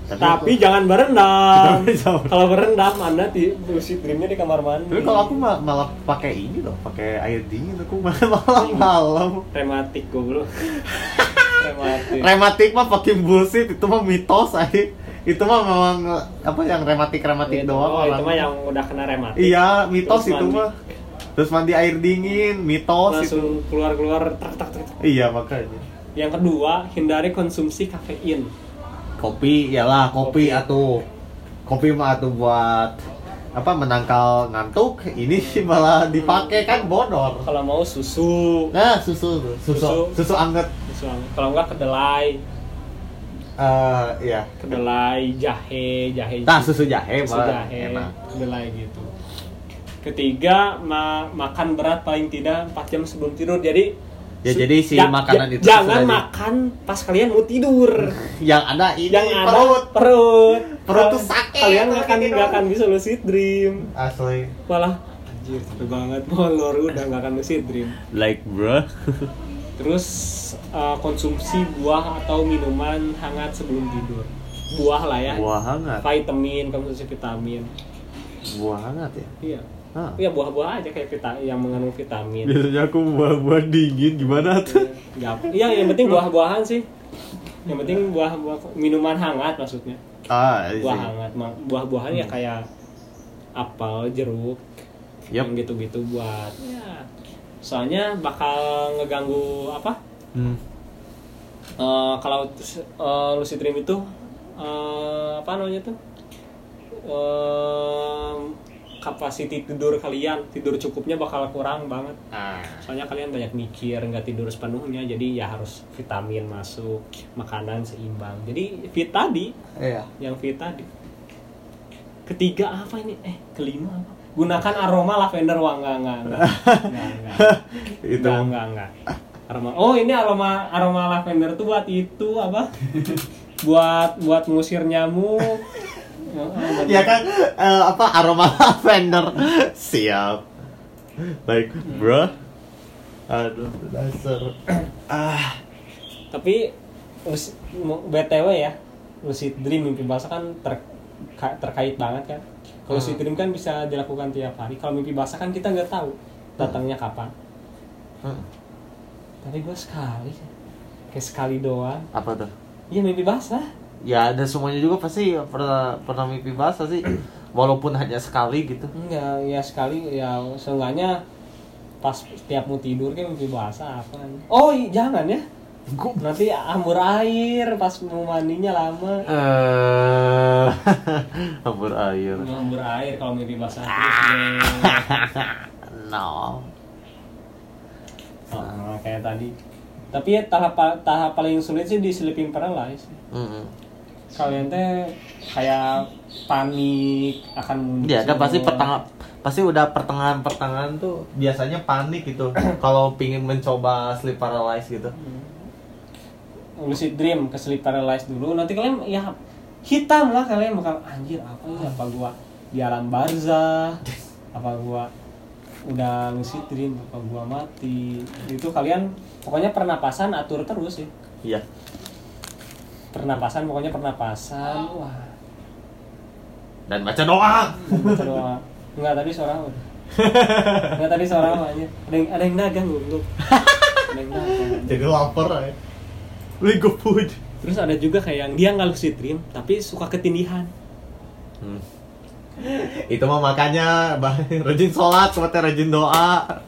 Tapi tapi, aku- jangan berendam. <laughs> Kalau berendam anda di lucid dreamnya di kamar mandi. Tapi kalau aku ma- malah pakai ini loh pakai air dingin aku. <laughs> Malah malam. Malam rematik goblok. <laughs> Rematik. Rematik mah fucking bullshit itu mah mitos aja itu mah memang apa yang rematik rematik Itu- doang oh, itu mah yang udah kena rematik. Iya mitos Terus itu mandi. mah. Terus mandi air dingin mitos itu langsung keluar keluar tak tak tak tak. iya makanya. Yang kedua hindari konsumsi kafein kopi iyalah kopi Kopi. atau kopi mah atuh buat apa menangkal ngantuk ini sih malah dipakai kan bodor. Kalau mau susu. Nah susu susu Susu. susu anget. Susu kalau enggak kedelai. Eh iya. Kedelai jahe jahe nah susu jahe susu jahe enak. kedelai gitu. Ketiga ma- makan berat paling tidak 4 jam sebelum tidur. Jadi Ya, su- jadi si makanan itu jangan makan pas kalian mau tidur. <laughs> Yang ada ini yang ada perut. perut. Perut tuh sakit kalian nggak akan nggak akan bisa lucid dream. Asli. Malah. Anjir capek banget <laughs> molor udah nggak akan lucid dream. Like bro. Terus uh, konsumsi buah atau minuman hangat sebelum tidur. Buah lah ya. Buah hangat? Vitamin konsumsi vitamin. Buah hangat ya? Iya Hah. Iya buah-buah aja kayak vita yang mengandung vitamin. biasanya aku buah-buah dingin gimana tuh Nggak- Iya, yang penting buah-buahan sih. Yang penting buah-buah minuman hangat maksudnya. ah iya Buah hangat, buah-buahan ya kayak apel, jeruk, Yap. yang gitu-gitu buat ya. Soalnya bakal ngeganggu apa? Hmm. Eh, kalau uh, lucid dream itu eh, apa namanya tuh? Eh, kapasiti tidur kalian tidur cukupnya bakal kurang banget. Ah. soalnya kalian banyak mikir nggak tidur sepenuhnya jadi ya harus vitamin masuk makanan seimbang. Jadi fit tadi. Iya. yang fit tadi. Ketiga apa ini? Eh kelima apa? Gunakan aroma lavender. Wah enggak enggak enggak enggak <laughs> enggak Itu. enggak enggak, enggak. aroma. Oh ini aroma aroma lavender tuh buat itu apa? <laughs> Buat buat mengusir nyamuk Ya kan eh, apa aroma lavender. Siap. Baik, bro. Aduh, dasar. Ah, tapi btw ya lucid dream mimpi basah kan ter- ka- terkait banget kan kalau lucid dream kan bisa dilakukan tiap hari kalau mimpi basah kan kita nggak tahu datangnya kapan Hmm. tapi gue sekali kayak sekali doang apa tuh? iya mimpi basah Ya, dan semuanya juga pasti pernah pernah mimpi basah sih. <clears throat> Walaupun hanya sekali gitu. enggak ya sekali ya seenggaknya pas setiap mau tidur kan mimpi basah apa oh i- jangan ya nanti ambur air pas mau mandinya lama Eh, <laughs> hambur air. ambur air kalau mimpi basah <laughs> terus no. Oh, kayak tadi. Tapi ya, tahap tahap paling sulit sih di sleeping paralysis. Mm-mm. Kalian teh kayak panik akan muncul. Ya kan pasti pertengah pasti udah pertengahan pertengahan tuh biasanya panik gitu <clears throat> kalau pingin mencoba sleep paralysis gitu. lucid dream ke sleep paralysis dulu. Nanti kalian ya hitam lah kalian bakal anjir apa ini apa gua di alam barzah apa gua udah lucid dream apa gua mati itu kalian pokoknya pernapasan atur terus ya Iya. Pernapasan pokoknya pernapasan wah Dan baca doa. Baca doa. Enggak tadi suara apa? Enggak tadi suara apa aja? Ada yang ada yang dagang gue Ada yang dagang. Jadi lapar ya. Beli GoFood. Terus ada juga kayak yang dia nggak lucid dream tapi suka ketindihan. Hmm. Itu mah makanya rajin sholat, sholatnya rajin doa.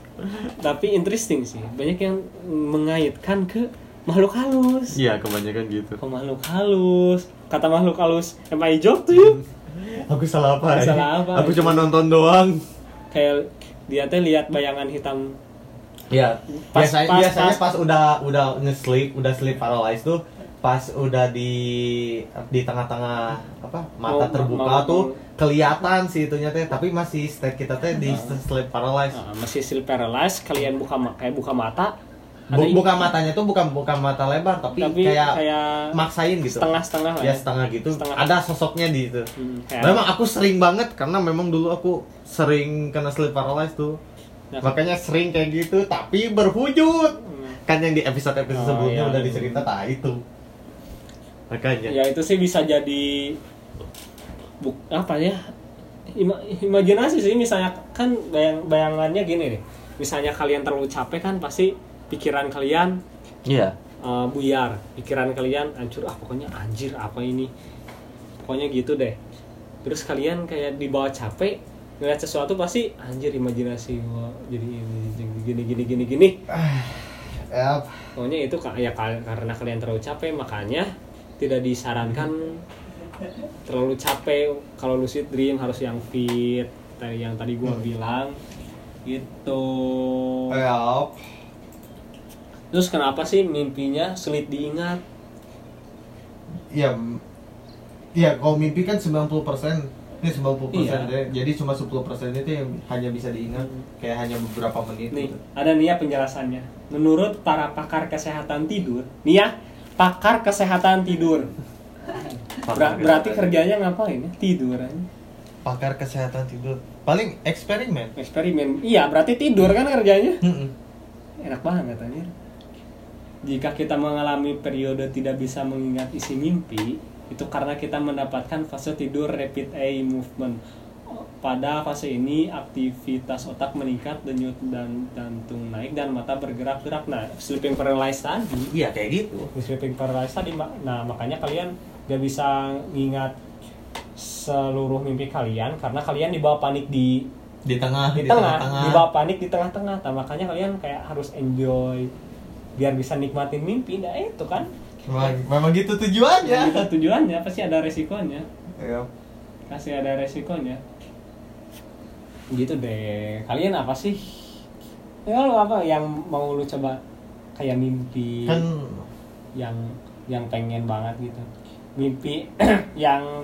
Tapi interesting sih. Banyak yang mengaitkan ke makhluk halus. Iya, kebanyakan gitu. Ke makhluk halus. Kata makhluk halus, am I joke to you? <laughs> Aku salah apa? Aku ya? salah apa? Aku cuma nonton doang. Kayak dia teh lihat bayangan hitam Iya. Pas- biasanya pas- biasanya pas- pas, udah udah nge-sleep, udah sleep paralysis tuh pas udah di di tengah-tengah apa mata Mau- terbuka mau- tuh kelihatan sih itunya teh tapi masih state kita teh di sleep paralysis Nah, masih sleep paralysis kalian buka kayak buka mata Bu- Ada- bukan matanya tuh bukan bukan mata lebar tapi, tapi kayak, kayak maksain gitu. setengah-setengah lah ya setengah gitu. Setengah. ada sosoknya di itu Hmm, kayak- memang aku sering banget karena memang dulu aku sering kena sleep paralysis tuh. Ya. makanya sering kayak gitu tapi berwujud. Hmm. kan yang di episode episode Oh, sebelumnya iya. udah dicerita nah itu. Makanya. Ya itu sih bisa jadi buk apa ya? Ima- imajinasi sih misalnya kan bayang bayangannya gini nih misalnya kalian terlalu capek kan pasti pikiran kalian iya. uh, buyar. Pikiran kalian hancur ah pokoknya anjir apa ini? Pokoknya gitu deh. Terus kalian kayak dibawa capek ngeliat sesuatu pasti anjir imajinasi gua jadi ini gini gini gini gini. <sighs> Ya pokoknya itu ya ka- karena kalian terlalu capek makanya tidak disarankan terlalu capek. Kalau lucid dream harus yang fit yang tadi gua bilang. Gitu. Ya terus kenapa sih mimpinya sulit diingat? Ya ya kalau mimpi kan 90% ini 90% Iya. deh. jadi cuma 10% itu yang hanya bisa diingat. Kayak hanya beberapa menit nih gitu. ada nih ya penjelasannya. Menurut para pakar kesehatan tidur nih ya pakar kesehatan tidur. <laughs> Ber- berarti kerjanya ngapain ya? Tidur aja. Pakar kesehatan tidur. Paling eksperimen. Eksperimen. Iya berarti tidur kan kerjanya? Enak banget anjir jika kita mengalami periode tidak bisa mengingat isi mimpi itu karena kita mendapatkan fase tidur rapid eye movement. Pada fase ini aktivitas otak meningkat denyut dan jantung naik dan mata bergerak-gerak nah sleeping paralysis tadi. Iya kayak gitu. Di sleeping paralysis tadi nah makanya kalian gak bisa ngingat seluruh mimpi kalian karena kalian dibawa panik di di tengah di tengah, di bawah panik di tengah-tengah. Nah, makanya kalian kayak harus enjoy biar bisa nikmatin mimpi nah itu kan. Memang, memang gitu tujuannya. Itu tujuannya pasti ada resikonya. Ya. pasti ada resikonya. Gitu deh. Kalian apa sih? Ya lu apa yang mau lu coba? Kayak mimpi kan yang yang pengen banget gitu. Mimpi <clears throat> yang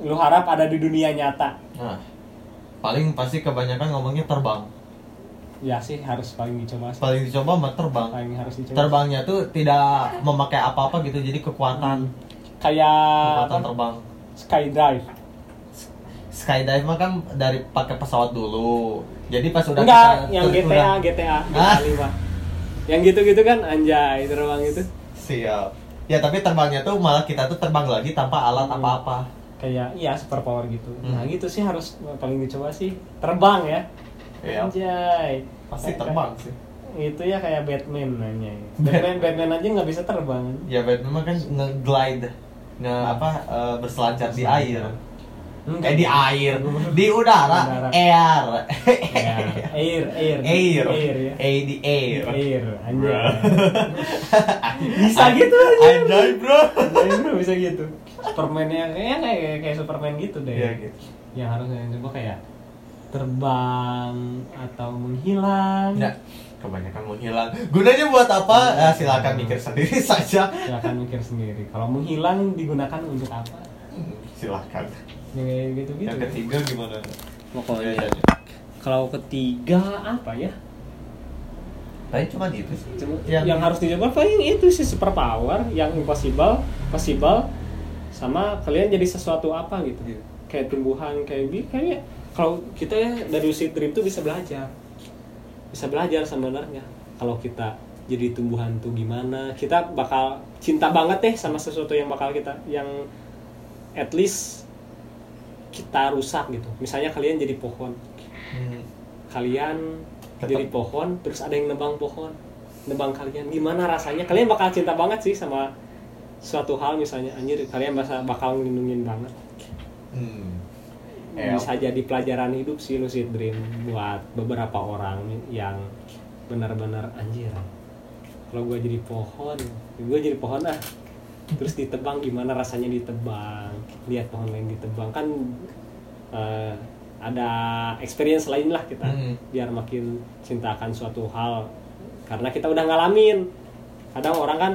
lu harap ada di dunia nyata. Nah paling pasti kebanyakan ngomongnya terbang ya sih harus paling dicoba sih. paling dicoba mah terbang. Paling harus dicoba terbangnya tuh tidak memakai apa-apa gitu jadi kekuatan. Kayak kekuatan apa? terbang. Skydive. Skydive mah kan dari pakai pesawat dulu. Jadi pas udah enggak kita yang GTA udah- GTA Ah. GTA 5 yang gitu-gitu kan anjay terbang itu. Siap. Ya tapi terbangnya tuh malah kita tuh terbang lagi tanpa alat Hmm. apa-apa. Kayak iya super power gitu nah Hmm. gitu sih harus paling dicoba sih. Terbang ya Iya. anjay. Pasti Kayak- terbang sih. Itu ya kayak Batman nanya <laughs> Batman Batman aja nggak bisa terbang. Ya Batman mah kan nge-glide nge apa eh, berselancar di air. Enggak. eh di air. <laughs> di udara, Udara. air. Ya, air air. Air. Air ya. Eh di air. Air anjay. <laughs> Bisa gitu aja anjay bro. Anjay, bro bisa gitu. Superman-nya kayak kayak kayak Superman gitu deh. Iya, gitu. yang harusnya coba kayak terbang atau menghilang? Nggak, kebanyakan menghilang. Gunanya buat apa? Eh, silakan mikir sendiri <laughs> saja. Silakan mikir sendiri. Kalau menghilang digunakan untuk apa? Silakan. Ya gitu gitu yang ketiga gimana? Pokoknya kalau ketiga apa ya? Tapi cuma itu sih. Cuma- yang, yang, harus dicoba paling itu sih super power yang impossible possible sama kalian jadi sesuatu apa gitu. Iya. kayak tumbuhan kayak bi kayak kalau kita ya dari lucid dream tuh bisa belajar. Bisa belajar sebenarnya. Kalau kita jadi tumbuhan tuh gimana? Kita bakal cinta banget deh sama sesuatu yang bakal kita yang at least kita rusak gitu. Misalnya kalian jadi pohon. Hmm, kalian Tetap. jadi pohon terus ada yang nebang pohon. Nebang kalian. Gimana rasanya? Kalian bakal cinta banget sih sama suatu hal misalnya. Anjir kalian bakal bakal ngelindungin banget. Hmm. Bisa jadi pelajaran hidup sih lucid dream buat beberapa orang yang benar-benar anjir kalau gue jadi pohon gue jadi pohon ah terus ditebang gimana rasanya ditebang? Lihat pohon lain ditebang. Kan eh, ada experience lain lah kita Hmm. biar makin cinta akan suatu hal. Karena kita udah ngalamin. Kadang orang kan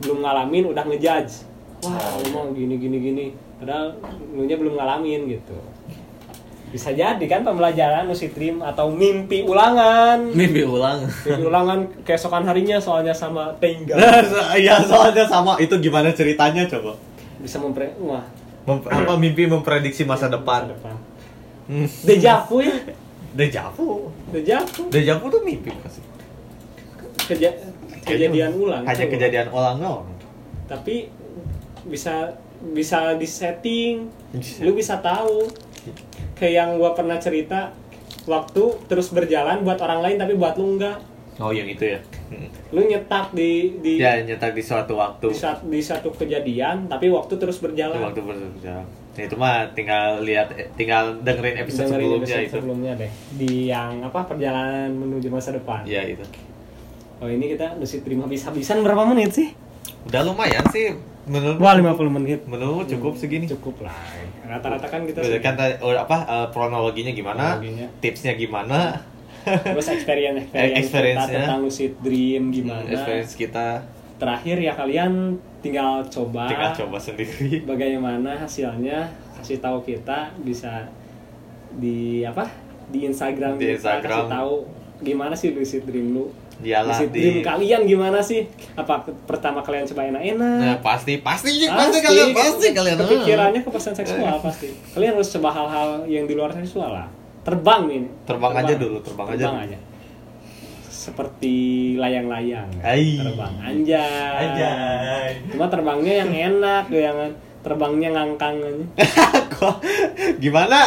belum ngalamin udah ngejudge. Wah Oh, lu mau gini gini gini. Padahal belum ngalamin gitu bisa jadi kan pembelajaran dream atau mimpi ulangan Mimpi ulang. mimpi ulangan keesokan harinya soalnya sama Tengga <laughs> Iya soalnya sama itu gimana ceritanya coba? bisa mempre wah Mem- apa mimpi memprediksi masa depan? depan Hmm. dejavu ya Dejavu. dejavu Dejavu tuh mimpi pasti. Keja kejadian ulang Hanya kejadian ulang doang. tapi bisa bisa disetting Bisa. lu bisa tahu kayak yang gua pernah cerita waktu terus berjalan buat orang lain tapi buat lu enggak Oh yang itu ya. lu nyetak di di Ya nyetak di suatu waktu. di, saat, di satu kejadian tapi waktu terus berjalan waktu berjalan. Ya, itu mah tinggal lihat eh, tinggal dengerin episode Dengerin sebelumnya episode itu. sebelumnya deh di yang apa perjalanan menuju masa depan Iya itu. oh ini kita lucid dream habis-habisan berapa menit sih Udah lumayan sih menurut wah 50 menit menurut cukup segini. cukup lah rata-rata kan kita kan tadi- oh, apa eh, kronologinya gimana? Kronologinya. Tipsnya gimana? terus experience Eh, <laughs> experience kita tentang lucid dream gimana Experience kita terakhir ya kalian tinggal coba tinggal coba sendiri. <laughs> bagaimana hasilnya kasih tahu kita bisa di apa di Instagram Di kita Instagram. kasih tahu gimana sih lucid dream lu Lucid di- dream kalian gimana sih? Apa pertama kalian coba Nah, enak-enak pasti pasti pasti, kalian pasti kalian. <laughs> kepikirannya kepesan seksual pasti. Kalian harus coba hal-hal yang di luar seksual lah. Terbang nih Terbang aja dulu, terbang aja. Terbang dulu. aja. Seperti layang-layang. Terbang anjay Anjay. cuma terbangnya yang enak yang terbangnya ngangkang aja. <laughs> Kok? Gimana?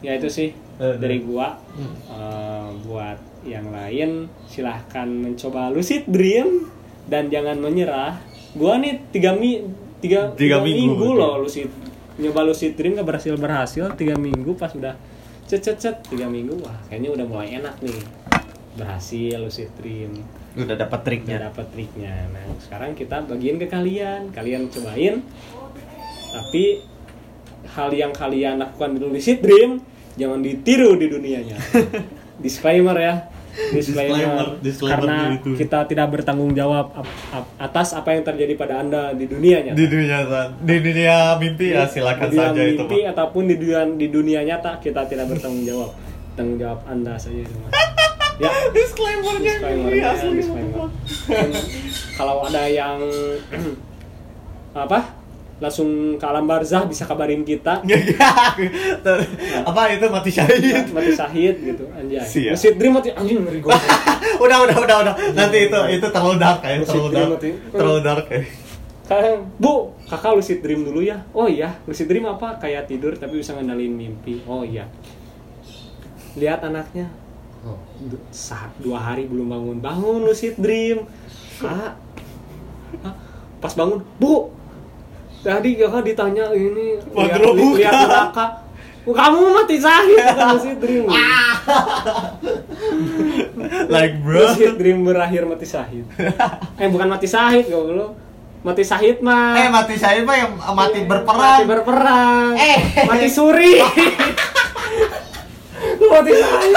ya itu sih Eh, dari gua. Hmm. Eh, buat yang lain silahkan mencoba lucid dream dan jangan menyerah. Gua nih tiga mi tiga, Tiga minggu, minggu berarti. loh lucid nyoba lucid dream gak berhasil berhasil tiga minggu pas udah cet cet cet tiga minggu wah kayaknya udah mulai enak nih. Berhasil lucid dream. Udah dapat udah triknya. dapat triknya. Nah sekarang kita bagiin ke kalian. Kalian cobain. Tapi hal yang kalian lakukan di lucid dream jangan ditiru di dunianya. <laughs> Disclaimer ya disclaimer, Disclaimer, disclaimer karena gitu. kita tidak bertanggung jawab ap- ap- atas apa yang terjadi pada anda di dunia nyata Di dunia di dunia mimpi ya silakan di dunia saja itu. mimpi Pak. ataupun di dunia di dunia nyata kita tidak bertanggung jawab tanggung jawab anda saja itu mas ya Disclaimernya disclaimer asli. disclaimer. Kalau ada yang <clears throat> apa langsung ke alam barzah bisa kabarin kita. <laughs> Apa itu mati syahid? mati syahid gitu anjay. Siap. Lucid dream mati anjing ngeri gua. <laughs> Udah udah udah udah. Nanti itu itu terlalu dark ya, terlalu dark. mati. Terlalu dark ya. Bu kakak lucid dream dulu ya. Oh iya. Lucid dream apa? Kayak tidur tapi bisa ngendalin mimpi. Oh iya. Lihat anaknya. Oh, saat dua hari belum bangun. Bangun lucid dream. Kak. Pas bangun bu tadi kakak ditanya ini lihat, lihat neraka kamu mati sahid bukan lucid <laughs> dream <laughs> Like bro. lucid dream berakhir mati sahid <laughs> eh bukan mati sahid goblok mati sahid mah Eh mati syahid mah yang mati Mati berperang. berperang. Eh. Mati suri. mati sahid.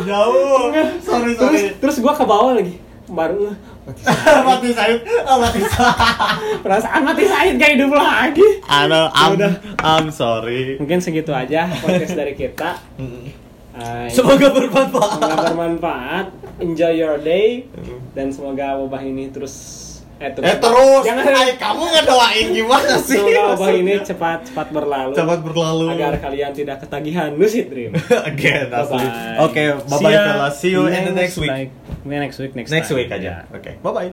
Jauh. Sorry Terus sorry. terus gua ke bawah lagi. Baru <laughs> mati syahid. Oh mati syahid. <laughs> perasaan mati sahid gak hidup lagi. Aduh, I'm, Udah. I'm sorry. Mungkin segitu aja podcast dari kita. Uh, Semoga bermanfaat. semoga bermanfaat. Enjoy your day dan semoga wabah ini terus eh, Eh terus, Jangan Ay, kamu ngedoain gimana sih? semoga wabah ini cepat cepat berlalu. Cepat berlalu. agar kalian tidak ketagihan lucid dream. Again, asli. Bye-bye. Oke, bye bye See ya fellas. See you in the next week. like- next week, next, Next time. week aja. Ya. Oke, bye bye.